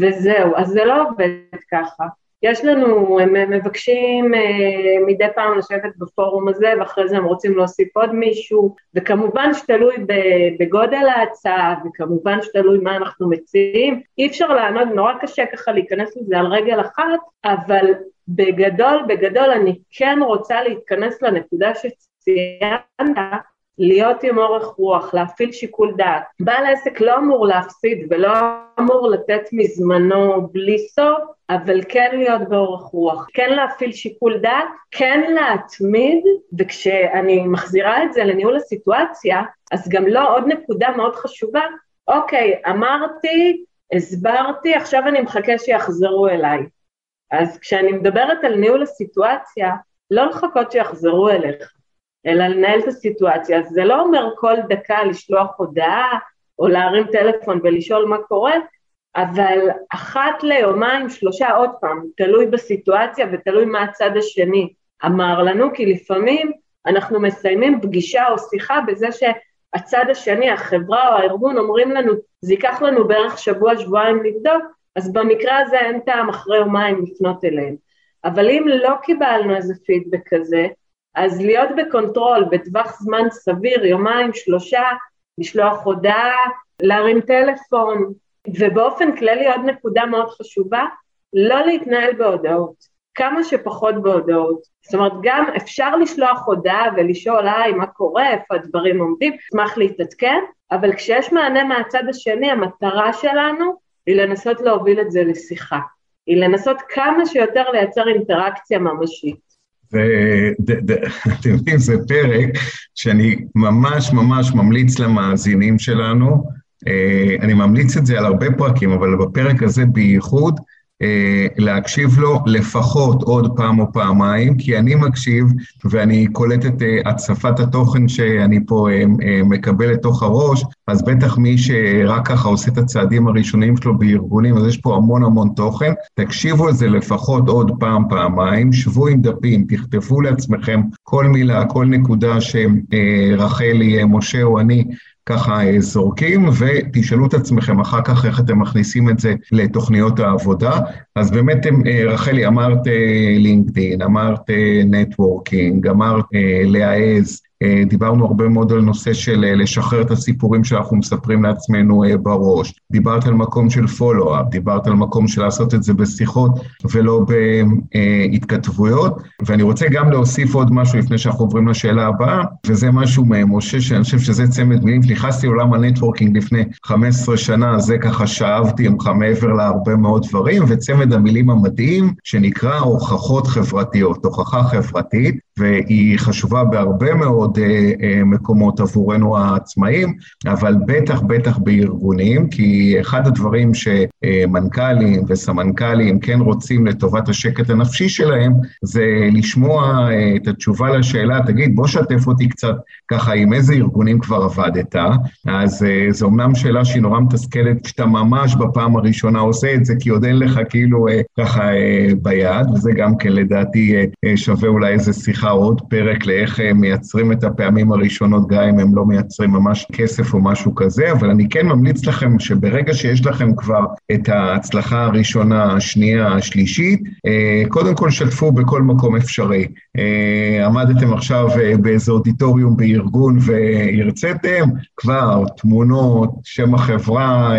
Speaker 3: וזהו. אז זה לא עובד ככה. יש לנו, הם מבקשים אה, מדי פעם לשבת בפורום הזה, ואחרי זה הם רוצים להוסיף עוד מישהו, וכמובן שתלוי בגודל ההצעה, וכמובן שתלוי מה אנחנו מציעים. אי אפשר לענות, נורא קשה ככה להיכנס לזה על רגל אחת, אבל בגדול, בגדול אני כן רוצה להתכנס לנקודה שציינת, להיות עם אורך רוח, להפעיל שיקול דעת. בעל עסק לא אמור להפסיד ולא אמור לתת מזמנו בלי סוף, אבל כן להיות באורך רוח, כן להפעיל שיקול דעת, כן להתמיד, וכשאני מחזירה את זה לניהול הסיטואציה, אז גם לא עוד נקודה מאוד חשובה, אוקיי, אמרתי, הסברתי, עכשיו אני מחכה שיחזרו אליי. אז כשאני מדברת על ניהול הסיטואציה, לא לחכות שיחזרו אליך. אלא לנהל את הסיטואציה. אז זה לא אומר כל דקה לשלוח הודעה או להרים טלפון ולשאול מה קורה, אבל אחת ליומיים, שלושה, עוד פעם, תלוי בסיטואציה ותלוי מה הצד השני אמר לנו, כי לפעמים אנחנו מסיימים פגישה או שיחה בזה שהצד השני, החברה או הארגון, אומרים לנו, זה ייקח לנו בערך שבוע, שבועיים לבדוק, אז במקרה הזה אין טעם אחרי יומיים לפנות אליהם. אבל אם לא קיבלנו איזה פידבק כזה, אז להיות ב control בטווח זמן סביר, יומיים, שלושה, לשלוח הודעה, להרים טלפון, ובאופן כללי עוד נקודה מאוד חשובה, לא להתנהל בהודעות. כמה שפחות בהודעות. זאת אומרת, גם אפשר לשלוח הודעה ולשאול, היי, מה קורה, איפה הדברים עומדים, אשמח להתעדכן, אבל כשיש מענה מהצד השני, המטרה שלנו היא לנסות להוביל את זה לשיחה. היא לנסות כמה שיותר לייצר אינטראקציה ממשית.
Speaker 2: ואתם [laughs] יודעים, זה פרק שאני ממש ממש ממליץ למאזינים שלנו, אה, אני ממליץ את זה על הרבה פרקים, אבל בפרק הזה בייחוד, להקשיב לו לפחות עוד פעם או פעמיים, כי אני מקשיב ואני קולט את אה, הצפת התוכן שאני פה אה, מקבל לתוך הראש, אז בטח מי שרק ככה עושה את הצעדים הראשוניים שלו בארגונים, אז יש פה המון המון תוכן. תקשיבו לזה לפחות עוד פעם, פעמיים, שבו עם דפים, תכתבו לעצמכם כל מילה, כל נקודה שרחלי, משה או אני ככה אה, זורקים, ותשאלו את עצמכם אחר כך איך אתם מכניסים את זה לתוכניות העבודה. אז באמת, אה, רחלי, אמרת לינקדאין, אה, אמרת networking, אמרת להעז, דיברנו הרבה מאוד על נושא של אה, לשחרר את הסיפורים שאנחנו מספרים לעצמנו אה, בראש. דיברת על מקום של follow-up, דיברת על מקום של לעשות את זה בשיחות ולא בהתכתבויות. ואני רוצה גם להוסיף עוד משהו לפני שאנחנו עוברים לשאלה הבאה, וזה משהו ממשה, שאני חושב שזה צמד מילים. נכנסתי לעולם ה networking לפני 15 שנה, זה ככה שאבתי ממך מעבר להרבה מאוד דברים, וצמד המילים המדהים שנקרא הוכחות חברתיות, הוכחה חברתית, והיא חשובה בהרבה מאוד אה, אה, מקומות עבורנו העצמאים, אבל בטח בטח בארגונים, כי אחד הדברים שמנכ"לים וסמנכ"לים כן רוצים לטובת השקט הנפשי שלהם, זה לשמוע אה, את התשובה לשאלה, תגיד, בוא שתף אותי קצת ככה עם איזה ארגונים כבר עבדת, אז זו אמנם שאלה שהיא נורא מתסכלת כשאתה ממש בפעם הראשונה עושה את זה, כי עוד אין לך כאילו ככה ביד, וזה גם כן לדעתי שווה אולי איזה שיחה, עוד פרק לאיך מייצרים את הפעמים הראשונות, גם אם הם לא מייצרים ממש כסף או משהו כזה, אבל אני כן ממליץ לכם שברגע שיש לכם כבר את ההצלחה הראשונה, השנייה, השלישית, אה, קודם כל שתפו בכל מקום אפשרי. אה, עמדתם עכשיו אה, באיזה אודיטוריום בארגון והרציתם, כבר תמונות, שם החברה,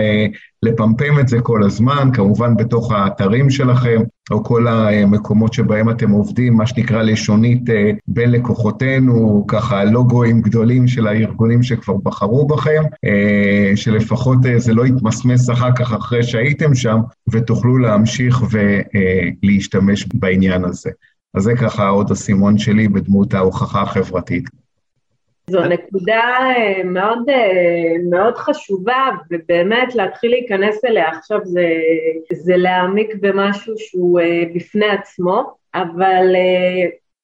Speaker 2: לפמפם את זה כל הזמן, כמובן בתוך האתרים שלכם, או כל המקומות שבהם אתם עובדים, מה שנקרא לשונית אה, בין לקוחותינו, ככה לוגוים גדולים של הארגונים שכבר בחרו בכם, אה, שלפחות אה, זה לא יתמסמס אחר כך אחרי שהייתם שם, ותוכלו להמשיך ולהשתמש בעניין הזה. אז זה ככה עוד הסימון שלי בדמות ההוכחה החברתית.
Speaker 3: זו נקודה אה, מאוד, אה, מאוד חשובה, ובאמת להתחיל להיכנס אליה עכשיו זה, זה להעמיק במשהו שהוא אה, בפני עצמו, אבל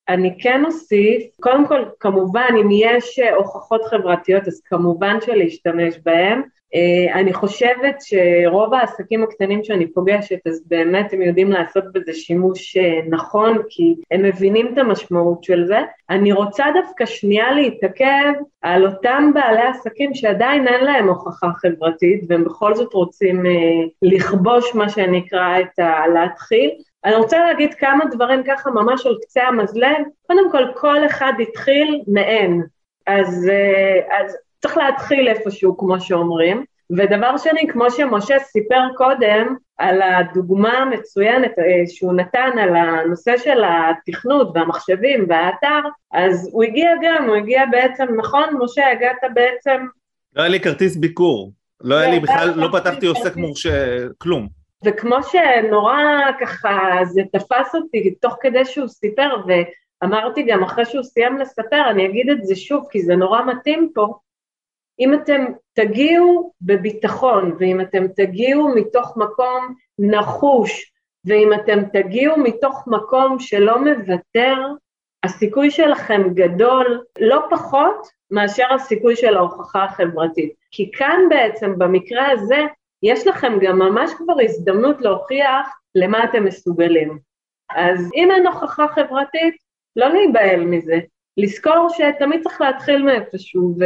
Speaker 3: אני כן אוסיף, קודם כל, כמובן, אם יש הוכחות חברתיות, אז כמובן שלהשתמש בהן, אני חושבת שרוב העסקים הקטנים שאני פוגשת, אז באמת הם יודעים לעשות בזה שימוש אה, נכון, כי הם מבינים את המשמעות של זה. אני רוצה דווקא שנייה להתעכב על אותם בעלי עסקים שעדיין אין להם הוכחה חברתית, והם בכל זאת רוצים אה, לכבוש מה שנקרא את ה... להתחיל. אני רוצה להגיד כמה דברים ככה ממש על קצה המזלג. קודם כל, כל אחד התחיל מאין. אז, אז צריך להתחיל איפשהו, כמו שאומרים. ודבר שני, כמו שמשה סיפר קודם, על הדוגמה המצוינת אה, שהוא נתן על הנושא של התכנות והמחשבים והאתר, אז הוא הגיע גם, הוא הגיע בעצם, נכון, משה, הגעת בעצם...
Speaker 4: לא היה לי כרטיס ביקור, לא היה לי בכלל, לא פתחתי עוסק מורשה, כלום.
Speaker 3: וכמו שנורא ככה, זה תפס אותי תוך כדי שהוא סיפר, ואמרתי גם אחרי שהוא סיים לספר, אני אגיד את זה שוב, כי זה נורא מתאים פה, אם אתם תגיעו בביטחון, ואם אתם תגיעו מתוך מקום נחוש, ואם אתם תגיעו מתוך מקום שלא מוותר, הסיכוי שלכם גדול לא פחות מאשר הסיכוי של ההוכחה החברתית. כי כאן בעצם, במקרה הזה, יש לכם גם ממש כבר הזדמנות להוכיח למה אתם מסוגלים. אז אם אין הוכחה חברתית, לא להיבהל מזה, לזכור שתמיד צריך להתחיל מאיפשהו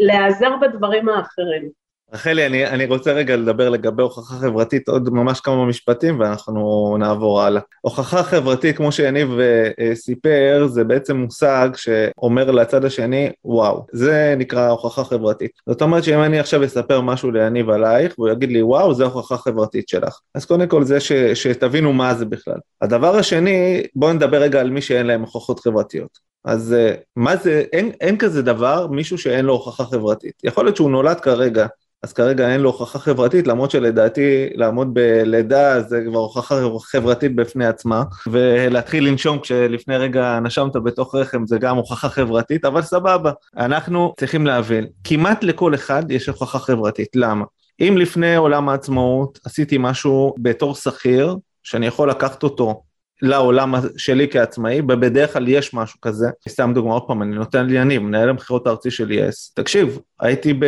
Speaker 3: ולהיעזר בדברים האחרים.
Speaker 4: רחלי, אני, אני רוצה רגע לדבר לגבי הוכחה חברתית עוד ממש כמה משפטים ואנחנו נעבור הלאה. הוכחה חברתית, כמו שיניב uh, סיפר, זה בעצם מושג שאומר לצד השני, וואו, זה נקרא הוכחה חברתית. זאת אומרת שאם אני עכשיו אספר משהו ליניב עלייך, והוא יגיד לי, וואו, זה הוכחה חברתית שלך. אז קודם כל זה ש, שתבינו מה זה בכלל. הדבר השני, בואו נדבר רגע על מי שאין להם הוכחות חברתיות. אז מה זה, אין, אין כזה דבר, מישהו שאין לו הוכחה חברתית. יכול להיות שהוא נולד כרגע אז כרגע אין לו הוכחה חברתית, למרות שלדעתי לעמוד בלידה זה כבר הוכחה חברתית בפני עצמה, ולהתחיל לנשום כשלפני רגע נשמת בתוך רחם זה גם הוכחה חברתית, אבל סבבה. אנחנו צריכים להבין, כמעט לכל אחד יש הוכחה חברתית, למה? אם לפני עולם העצמאות עשיתי משהו בתור שכיר, שאני יכול לקחת אותו לעולם שלי כעצמאי, ובדרך כלל יש משהו כזה. סתם דוגמא, עוד פעם, אני נותן לי אני, מנהל המכירות הארצי של יס. תקשיב, הייתי ב...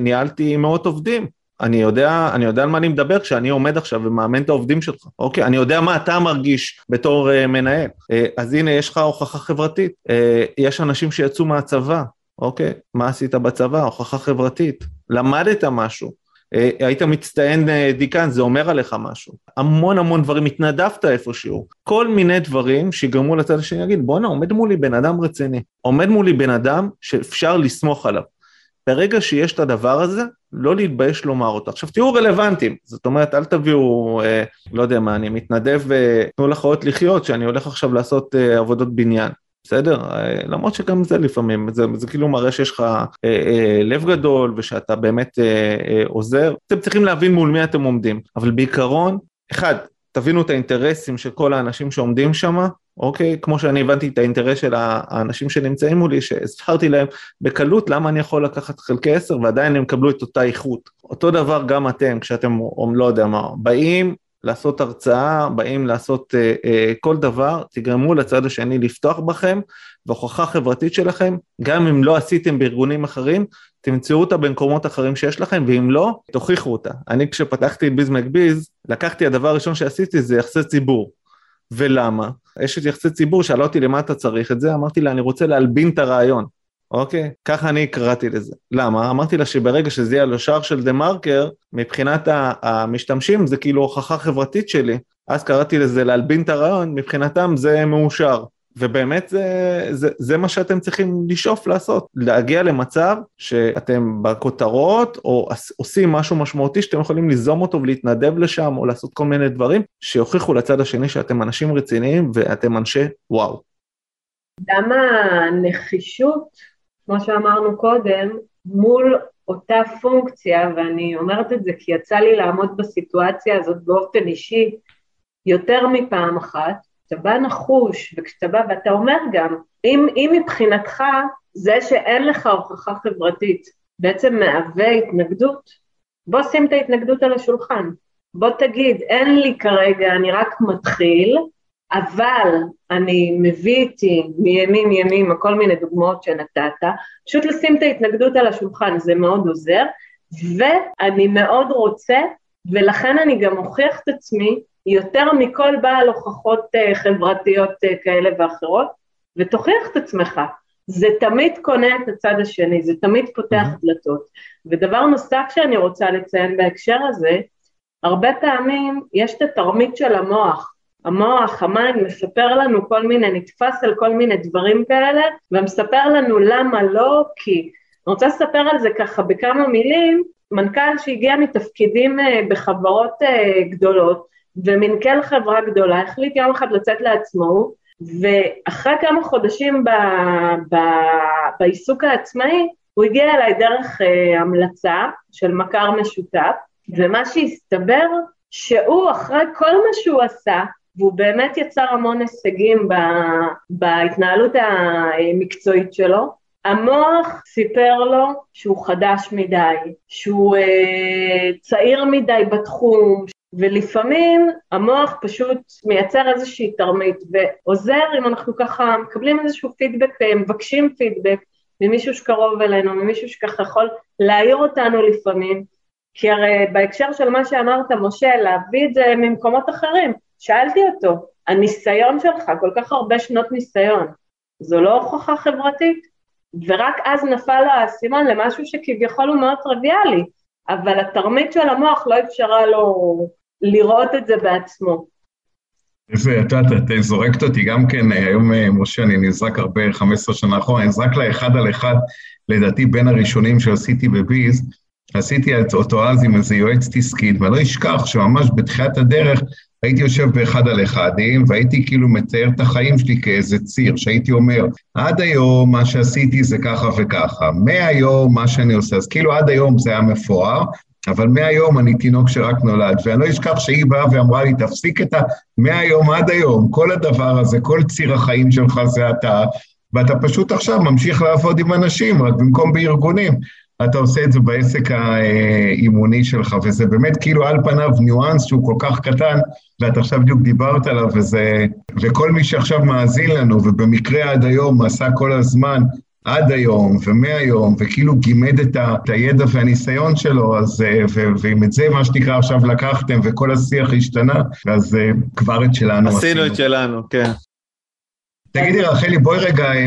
Speaker 4: ניהלתי מאות עובדים. אני יודע, אני יודע על מה אני מדבר כשאני עומד עכשיו ומאמן את העובדים שלך, אוקיי? אני יודע מה אתה מרגיש בתור uh, מנהל. Uh, אז הנה, יש לך הוכחה חברתית. Uh, יש אנשים שיצאו מהצבא, אוקיי? מה עשית בצבא? הוכחה חברתית. למדת משהו. אה, היית מצטיין אה, דיקן, זה אומר עליך משהו. המון המון דברים, התנדבת איפשהו. כל מיני דברים שיגרמו לצד השני להגיד, בואנה, עומד מולי בן אדם רציני. עומד מולי בן אדם שאפשר לסמוך עליו. ברגע שיש את הדבר הזה, לא להתבייש לומר אותו. עכשיו תהיו רלוונטיים, זאת אומרת אל תביאו, אה, לא יודע מה, אני מתנדב, אה, תנו לחיות לחיות, שאני הולך עכשיו לעשות אה, עבודות בניין. בסדר? אה, למרות שגם זה לפעמים, זה, זה כאילו מראה שיש לך אה, אה, לב גדול ושאתה באמת אה, אה, עוזר. אתם צריכים להבין מול מי אתם עומדים, אבל בעיקרון, אחד, תבינו את האינטרסים של כל האנשים שעומדים שם, אוקיי? כמו שאני הבנתי את האינטרס של האנשים שנמצאים מולי, שהסברתי להם בקלות למה אני יכול לקחת חלקי עשר ועדיין הם יקבלו את אותה איכות. אותו דבר גם אתם, כשאתם, לא יודע מה, באים לעשות הרצאה, באים לעשות אה, אה, כל דבר, תגרמו לצד השני לפתוח בכם, והוכחה חברתית שלכם, גם אם לא עשיתם בארגונים אחרים, תמצאו אותה במקומות אחרים שיש לכם, ואם לא, תוכיחו אותה. אני כשפתחתי את ביז מקביז, לקחתי, הדבר הראשון שעשיתי זה יחסי ציבור. ולמה? אשת יחסי ציבור שאלה אותי למה אתה צריך את זה, אמרתי לה אני רוצה להלבין את הרעיון. אוקיי? ככה אני קראתי לזה. למה? אמרתי לה שברגע שזה יהיה על השער של דה מרקר, מבחינת המשתמשים זה כאילו הוכחה חברתית שלי. אז קראתי לזה להלבין את הרעיון, מבחינתם זה מאושר. ובאמת זה, זה, זה מה שאתם צריכים לשאוף לעשות, להגיע למצב שאתם בכותרות או עושים משהו משמעותי שאתם יכולים ליזום אותו ולהתנדב לשם או לעשות כל מיני דברים שיוכיחו לצד השני שאתם אנשים רציניים ואתם אנשי וואו.
Speaker 3: גם הנחישות כמו שאמרנו קודם, מול אותה פונקציה, ואני אומרת את זה כי יצא לי לעמוד בסיטואציה הזאת באופן אישי יותר מפעם אחת, אתה בא נחוש, וכשאתה בא, ואתה אומר גם, אם, אם מבחינתך זה שאין לך הוכחה חברתית בעצם מהווה התנגדות, בוא שים את ההתנגדות על השולחן. בוא תגיד, אין לי כרגע, אני רק מתחיל, אבל אני מביא איתי מימים ימימה כל מיני דוגמאות שנתת, פשוט לשים את ההתנגדות על השולחן, זה מאוד עוזר, ואני מאוד רוצה, ולכן אני גם מוכיח את עצמי יותר מכל בעל הוכחות uh, חברתיות uh, כאלה ואחרות, ותוכיח את עצמך. זה תמיד קונה את הצד השני, זה תמיד פותח mm-hmm. דלתות. ודבר נוסף שאני רוצה לציין בהקשר הזה, הרבה פעמים יש את התרמית של המוח. המוח, ה mind, מספר לנו כל מיני, נתפס על כל מיני דברים כאלה, ומספר לנו למה לא, כי. אני רוצה לספר על זה ככה בכמה מילים, מנכ"ל שהגיע מתפקידים אה, בחברות אה, גדולות, ומנכ"ל חברה גדולה, החליט יום אחד לצאת לעצמאות, ואחרי כמה חודשים ב, ב, בעיסוק העצמאי, הוא הגיע אליי דרך uh, המלצה של מכר משותף, ומה שהסתבר, שהוא אחרי כל מה שהוא עשה, והוא באמת יצר המון הישגים בהתנהלות המקצועית שלו. המוח סיפר לו שהוא חדש מדי, שהוא אה, צעיר מדי בתחום, ולפעמים המוח פשוט מייצר איזושהי תרמית ועוזר אם אנחנו ככה מקבלים איזשהו פידבק, מבקשים פידבק ממישהו שקרוב אלינו, ממישהו שככה יכול להעיר אותנו לפעמים, כי הרי בהקשר של מה שאמרת, משה, להביא את זה ממקומות אחרים, שאלתי אותו, הניסיון שלך, כל כך הרבה שנות ניסיון, זו לא הוכחה חברתית? ורק אז נפל האסימון למשהו שכביכול הוא מאוד טריוויאלי, אבל התרמית של המוח לא אפשרה לו לראות את זה בעצמו.
Speaker 2: איזה, את יודעת, את זורקת אותי גם כן, היום, אה, משה, אני נזרק הרבה, 15 שנה אחורה, אני נזרק לאחד על אחד, לדעתי בין הראשונים שעשיתי בביז, עשיתי אותו אז עם איזה יועצת עסקית, ואני לא אשכח שממש בתחילת הדרך הייתי יושב באחד על אחדים, והייתי כאילו מתאר את החיים שלי כאיזה ציר, שהייתי אומר, עד היום מה שעשיתי זה ככה וככה, מהיום מה שאני עושה, אז כאילו עד היום זה היה מפואר, אבל מהיום אני תינוק שרק נולד, ואני לא אשכח שהיא באה ואמרה לי, תפסיק את ה... מהיום עד היום, כל הדבר הזה, כל ציר החיים שלך זה אתה, ואתה פשוט עכשיו ממשיך לעבוד עם אנשים, רק במקום בארגונים. אתה עושה את זה בעסק האימוני שלך, וזה באמת כאילו על פניו ניואנס שהוא כל כך קטן, ואתה עכשיו בדיוק דיברת עליו, וזה... וכל מי שעכשיו מאזין לנו, ובמקרה עד היום עשה כל הזמן, עד היום ומהיום, וכאילו גימד את, ה, את הידע והניסיון שלו, אז, ו, ואם את זה, מה שנקרא, עכשיו לקחתם, וכל השיח השתנה, אז כבר את שלנו
Speaker 4: עשינו. עשינו את שלנו, כן.
Speaker 2: תגידי רחלי, בואי רגע אה,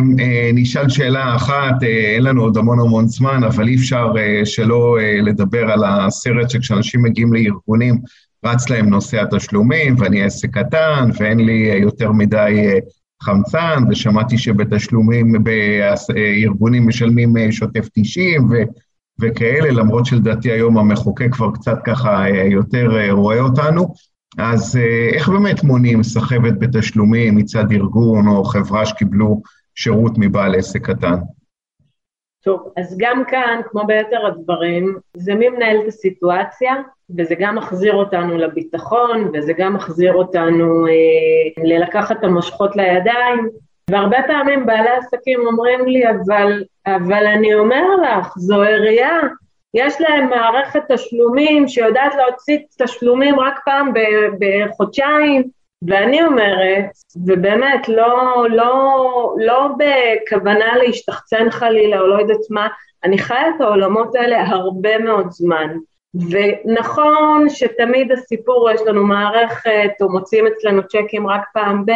Speaker 2: נשאל שאלה אחת, אה, אין לנו עוד המון המון זמן, אבל אי אפשר אה, שלא לדבר על הסרט שכשאנשים מגיעים לארגונים, רץ להם נושא התשלומים, ואני עסק קטן, ואין לי יותר מדי חמצן, ושמעתי שבתשלומים, בארגונים משלמים שוטף 90 ו, וכאלה, למרות שלדעתי היום המחוקק כבר קצת ככה יותר רואה אותנו. אז אה, איך באמת מונעים סחבת בתשלומים מצד ארגון או חברה שקיבלו שירות מבעל עסק קטן?
Speaker 3: טוב, אז גם כאן, כמו ביתר הדברים, זה מי מנהל את הסיטואציה, וזה גם מחזיר אותנו לביטחון, וזה גם מחזיר אותנו אה, ללקחת את המושכות לידיים, והרבה פעמים בעלי עסקים אומרים לי, אבל, אבל אני אומר לך, זו עירייה, יש להם מערכת תשלומים שיודעת להוציא תשלומים רק פעם בחודשיים, ואני אומרת, ובאמת לא, לא, לא בכוונה להשתחצן חלילה או לא יודעת מה, אני חיה את העולמות האלה הרבה מאוד זמן. ונכון שתמיד הסיפור, יש לנו מערכת, או מוציאים אצלנו צ'קים רק פעם ב...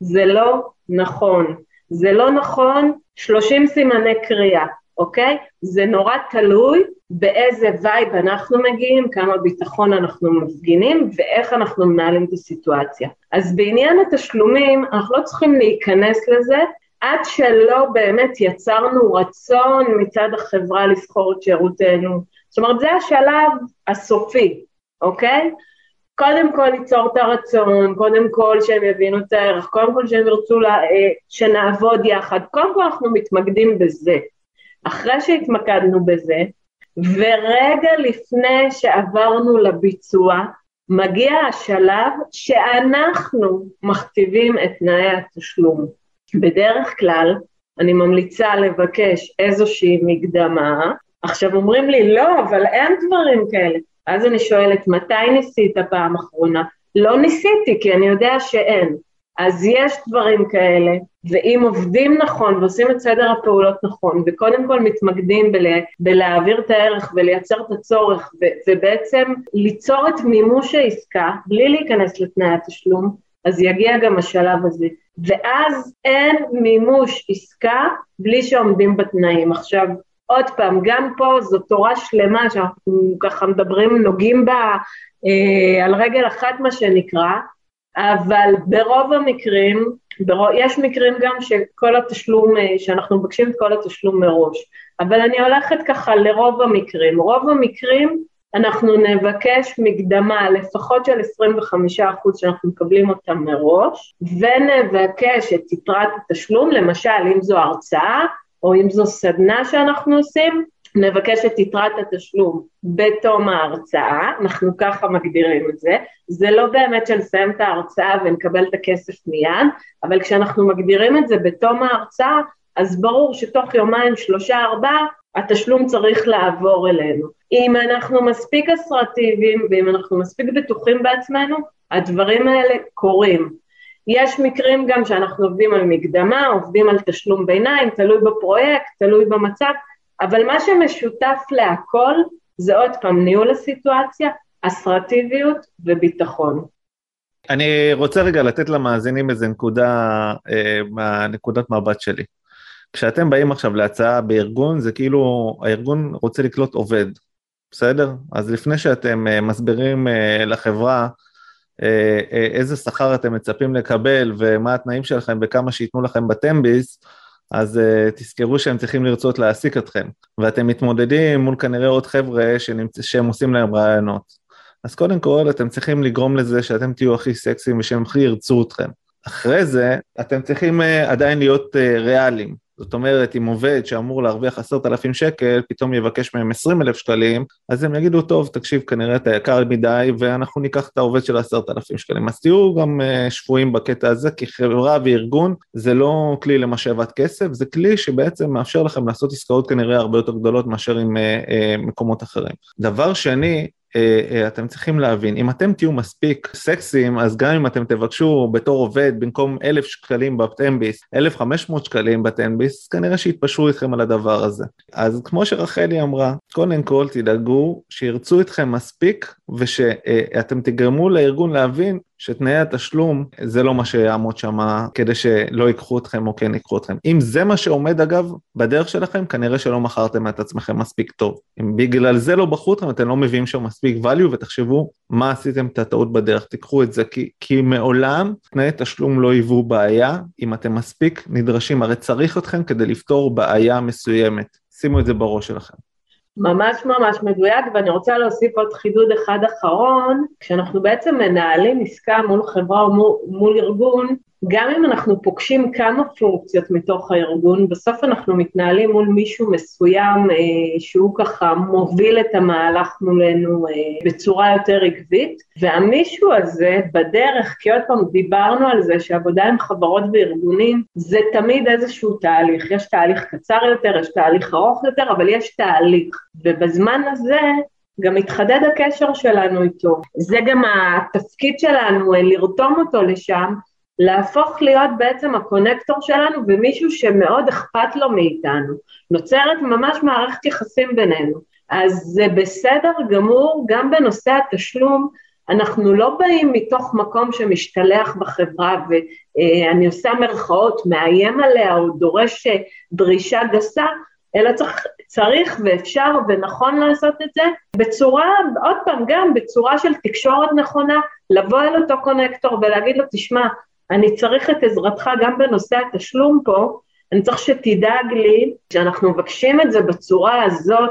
Speaker 3: זה לא נכון. זה לא נכון, 30 סימני קריאה. אוקיי? זה נורא תלוי באיזה וייב אנחנו מגיעים, כמה ביטחון אנחנו מפגינים ואיך אנחנו מנהלים את הסיטואציה. אז בעניין התשלומים, אנחנו לא צריכים להיכנס לזה עד שלא באמת יצרנו רצון מצד החברה לסחור את שירותנו. זאת אומרת, זה השלב הסופי, אוקיי? קודם כל ליצור את הרצון, קודם כל שהם יבינו את הערך, קודם כל שהם ירצו לה, אה, שנעבוד יחד, קודם כל אנחנו מתמקדים בזה. אחרי שהתמקדנו בזה, ורגע לפני שעברנו לביצוע, מגיע השלב שאנחנו מכתיבים את תנאי התשלום. בדרך כלל, אני ממליצה לבקש איזושהי מקדמה, עכשיו אומרים לי, לא, אבל אין דברים כאלה. אז אני שואלת, מתי ניסית פעם אחרונה? לא ניסיתי, כי אני יודע שאין. אז יש דברים כאלה, ואם עובדים נכון ועושים את סדר הפעולות נכון, וקודם כל מתמקדים בלה, בלהעביר את הערך ולייצר את הצורך, ו, ובעצם ליצור את מימוש העסקה, בלי להיכנס לתנאי התשלום, אז יגיע גם השלב הזה. ואז אין מימוש עסקה בלי שעומדים בתנאים. עכשיו, עוד פעם, גם פה זו תורה שלמה שאנחנו ככה מדברים, נוגעים בה אה, על רגל אחת מה שנקרא, אבל ברוב המקרים, ברוב, יש מקרים גם שכל התשלום, אה, שאנחנו מבקשים את כל התשלום מראש, אבל אני הולכת ככה לרוב המקרים. רוב המקרים אנחנו נבקש מקדמה לפחות של 25% שאנחנו מקבלים אותה מראש, ונבקש את יתרת התשלום, למשל אם זו הרצאה או אם זו סדנה שאנחנו עושים, נבקש את יתרת התשלום בתום ההרצאה, אנחנו ככה מגדירים את זה, זה לא באמת שנסיים את ההרצאה ונקבל את הכסף מיד, אבל כשאנחנו מגדירים את זה בתום ההרצאה, אז ברור שתוך יומיים, שלושה, ארבעה, התשלום צריך לעבור אלינו. אם אנחנו מספיק אסרטיביים ואם אנחנו מספיק בטוחים בעצמנו, הדברים האלה קורים. יש מקרים גם שאנחנו עובדים על מקדמה, עובדים על תשלום ביניים, תלוי בפרויקט, תלוי במצב, אבל מה שמשותף להכל זה עוד פעם ניהול הסיטואציה, אסרטיביות וביטחון.
Speaker 4: אני רוצה רגע לתת למאזינים איזה נקודה, אה, מהנקודת מבט שלי. כשאתם באים עכשיו להצעה בארגון, זה כאילו הארגון רוצה לקלוט עובד, בסדר? אז לפני שאתם אה, מסבירים אה, לחברה אה, אה, איזה שכר אתם מצפים לקבל ומה התנאים שלכם וכמה שייתנו לכם בטמביס, אז uh, תזכרו שהם צריכים לרצות להעסיק אתכם, ואתם מתמודדים מול כנראה עוד חבר'ה שנמצ... שהם עושים להם רעיונות. אז קודם כל אתם צריכים לגרום לזה שאתם תהיו הכי סקסיים ושהם הכי ירצו אתכם. אחרי זה, אתם צריכים uh, עדיין להיות uh, ריאליים. זאת אומרת, אם עובד שאמור להרוויח עשרת אלפים שקל, פתאום יבקש מהם עשרים אלף שקלים, אז הם יגידו, טוב, תקשיב, כנראה אתה יקר מדי, ואנחנו ניקח את העובד של עשרת אלפים שקלים. אז תהיו גם uh, שבויים בקטע הזה, כי חברה וארגון זה לא כלי למשאבת כסף, זה כלי שבעצם מאפשר לכם לעשות עסקאות כנראה הרבה יותר גדולות מאשר עם uh, uh, מקומות אחרים. דבר שני, אה, אה, אתם צריכים להבין, אם אתם תהיו מספיק סקסיים, אז גם אם אתם תבקשו בתור עובד במקום אלף שקלים חמש מאות שקלים בטנביס, כנראה שיתפשרו איתכם על הדבר הזה. אז כמו שרחלי אמרה, קודם כל תדאגו שירצו אתכם מספיק ושאתם תגרמו לארגון להבין שתנאי התשלום זה לא מה שיעמוד שם כדי שלא ייקחו אתכם או כן ייקחו אתכם. אם זה מה שעומד אגב בדרך שלכם, כנראה שלא מכרתם את עצמכם מספיק טוב. אם בגלל זה לא בחרו אתכם, אתם לא מביאים שם מספיק value ותחשבו מה עשיתם את הטעות בדרך, תיקחו את זה, כי, כי מעולם תנאי תשלום לא היוו בעיה אם אתם מספיק נדרשים, הרי צריך אתכם כדי לפתור בעיה מסוימת. שימו את זה בראש שלכם.
Speaker 3: ממש ממש מדויק, ואני רוצה להוסיף עוד חידוד אחד אחרון, כשאנחנו בעצם מנהלים עסקה מול חברה או מול, מול ארגון, גם אם אנחנו פוגשים כמה פונקציות מתוך הארגון, בסוף אנחנו מתנהלים מול מישהו מסוים אה, שהוא ככה מוביל את המהלך מולנו אה, בצורה יותר עקבית, והמישהו הזה בדרך, כי עוד פעם דיברנו על זה שעבודה עם חברות וארגונים זה תמיד איזשהו תהליך, יש תהליך קצר יותר, יש תהליך ארוך יותר, אבל יש תהליך, ובזמן הזה גם מתחדד הקשר שלנו איתו. זה גם התפקיד שלנו, אה, לרתום אותו לשם, להפוך להיות בעצם הקונקטור שלנו ומישהו שמאוד אכפת לו מאיתנו. נוצרת ממש מערכת יחסים בינינו. אז זה בסדר גמור, גם בנושא התשלום, אנחנו לא באים מתוך מקום שמשתלח בחברה ואני עושה מרכאות, מאיים עליה או דורש דרישה גסה, אלא צריך, צריך ואפשר ונכון לעשות את זה בצורה, עוד פעם, גם בצורה של תקשורת נכונה, לבוא אל אותו קונקטור ולהגיד לו, תשמע, אני צריך את עזרתך גם בנושא התשלום פה, אני צריך שתדאג לי, כשאנחנו מבקשים את זה בצורה הזאת,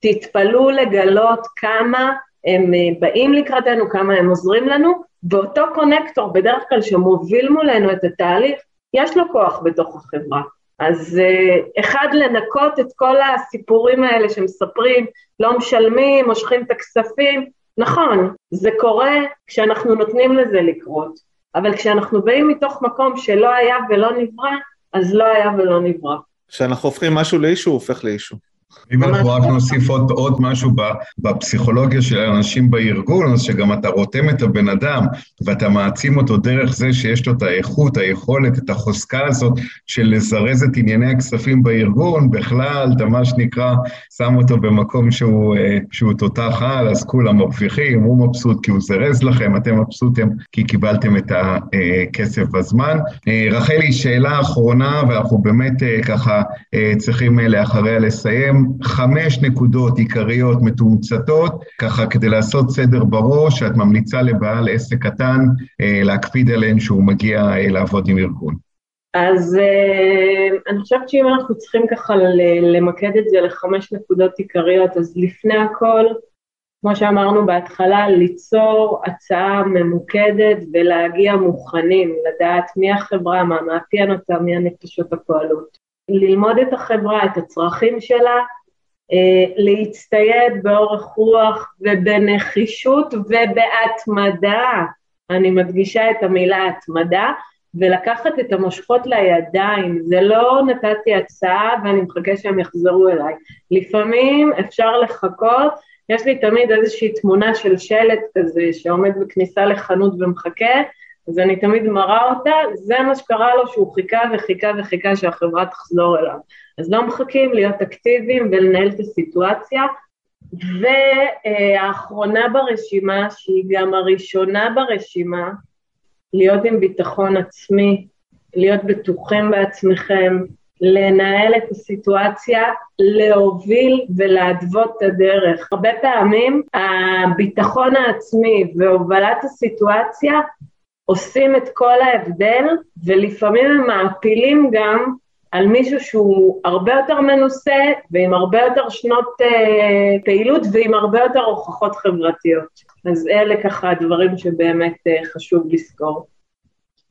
Speaker 3: תתפלאו לגלות כמה הם אה, באים לקראתנו, כמה הם עוזרים לנו, ואותו קונקטור, בדרך כלל שמוביל מולנו את התהליך, יש לו כוח בתוך החברה. אז אה, אחד, לנקות את כל הסיפורים האלה שמספרים, לא משלמים, מושכים את הכספים, נכון, זה קורה כשאנחנו נותנים לזה לקרות. אבל כשאנחנו באים מתוך מקום שלא היה ולא נברא, אז לא היה ולא נברא.
Speaker 4: כשאנחנו הופכים משהו לאישו, הוא הופך לאישו.
Speaker 2: אם אנחנו רק נוסיף עוד, עוד משהו בפסיכולוגיה של האנשים בארגון, אז שגם אתה רותם את הבן אדם ואתה מעצים אותו דרך זה שיש לו את האיכות, היכולת, את החוזקה הזאת של לזרז את ענייני הכספים בארגון, בכלל, אתה מה שנקרא, שם אותו במקום שהוא, אה, שהוא תותח על, אז כולם מרוויחים, הוא מבסוט כי הוא זרז לכם, אתם מבסוטים כי קיבלתם את הכסף בזמן. אה, רחלי, שאלה אחרונה, ואנחנו באמת אה, ככה צריכים לאחריה לסיים. חמש נקודות עיקריות מתומצתות, ככה כדי לעשות סדר בראש, שאת ממליצה לבעל עסק קטן אה, להקפיד עליהן שהוא מגיע אה, לעבוד עם ארגון.
Speaker 3: אז אה, אני חושבת שאם אנחנו צריכים ככה למקד את זה לחמש נקודות עיקריות, אז לפני הכל, כמו שאמרנו בהתחלה, ליצור הצעה ממוקדת ולהגיע מוכנים, לדעת מי החברה, מה מאפיין אותה, מי הנפשות הפועלות. ללמוד את החברה, את הצרכים שלה, אה, להצטייד באורך רוח ובנחישות ובהתמדה, אני מדגישה את המילה התמדה, ולקחת את המושכות לידיים, זה לא נתתי הצעה ואני מחכה שהם יחזרו אליי. לפעמים אפשר לחכות, יש לי תמיד איזושהי תמונה של שלט כזה שעומד בכניסה לחנות ומחכה, אז אני תמיד מראה אותה, זה מה שקרה לו שהוא חיכה וחיכה וחיכה שהחברה תחזור אליו. אז לא מחכים להיות אקטיביים ולנהל את הסיטואציה. והאחרונה ברשימה, שהיא גם הראשונה ברשימה, להיות עם ביטחון עצמי, להיות בטוחים בעצמכם, לנהל את הסיטואציה, להוביל ולהתוות את הדרך. הרבה פעמים הביטחון העצמי והובלת הסיטואציה עושים את כל ההבדל, ולפעמים הם מעפילים גם על מישהו שהוא הרבה יותר מנוסה ועם הרבה יותר שנות uh, פעילות ועם הרבה יותר הוכחות חברתיות. אז אלה ככה הדברים שבאמת uh, חשוב לזכור.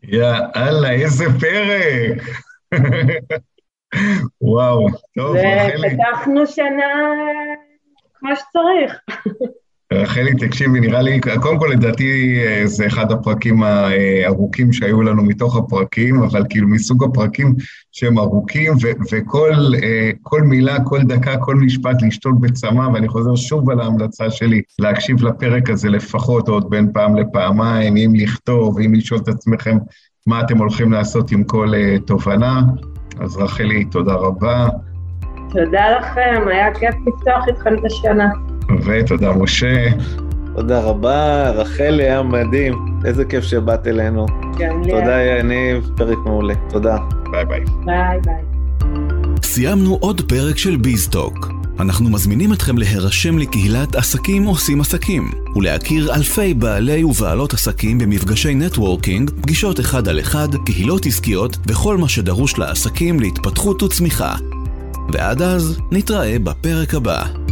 Speaker 2: יאללה, איזה פרק! [laughs] וואו, טוב,
Speaker 3: רחלי. ופתחנו שנה כמו שצריך. [laughs]
Speaker 2: רחלי, תקשיבי, נראה לי, קודם כל לדעתי אה, זה אחד הפרקים הארוכים שהיו לנו מתוך הפרקים, אבל כאילו מסוג הפרקים שהם ארוכים, ו- וכל אה, מילה, כל דקה, כל משפט לשתול בצמא, ואני חוזר שוב על ההמלצה שלי, להקשיב לפרק הזה לפחות עוד בין פעם לפעמיים, אם לכתוב, אם לשאול את עצמכם מה אתם הולכים לעשות עם כל uh, תובנה. אז רחלי, תודה רבה.
Speaker 3: תודה לכם, היה כיף לפתוח איתכם את השנה.
Speaker 2: ותודה, משה.
Speaker 4: תודה רבה, רחלי, היה מדהים. איזה כיף שבאת אלינו.
Speaker 3: גם לי.
Speaker 4: תודה, יניב, פרק מעולה. תודה.
Speaker 2: ביי ביי.
Speaker 3: ביי ביי.
Speaker 1: סיימנו עוד פרק של ביזטוק. אנחנו מזמינים אתכם להירשם לקהילת עסקים עושים עסקים, ולהכיר אלפי בעלי ובעלות עסקים במפגשי networking, פגישות אחד על אחד, קהילות עסקיות וכל מה שדרוש לעסקים להתפתחות וצמיחה. ועד אז, נתראה בפרק הבא.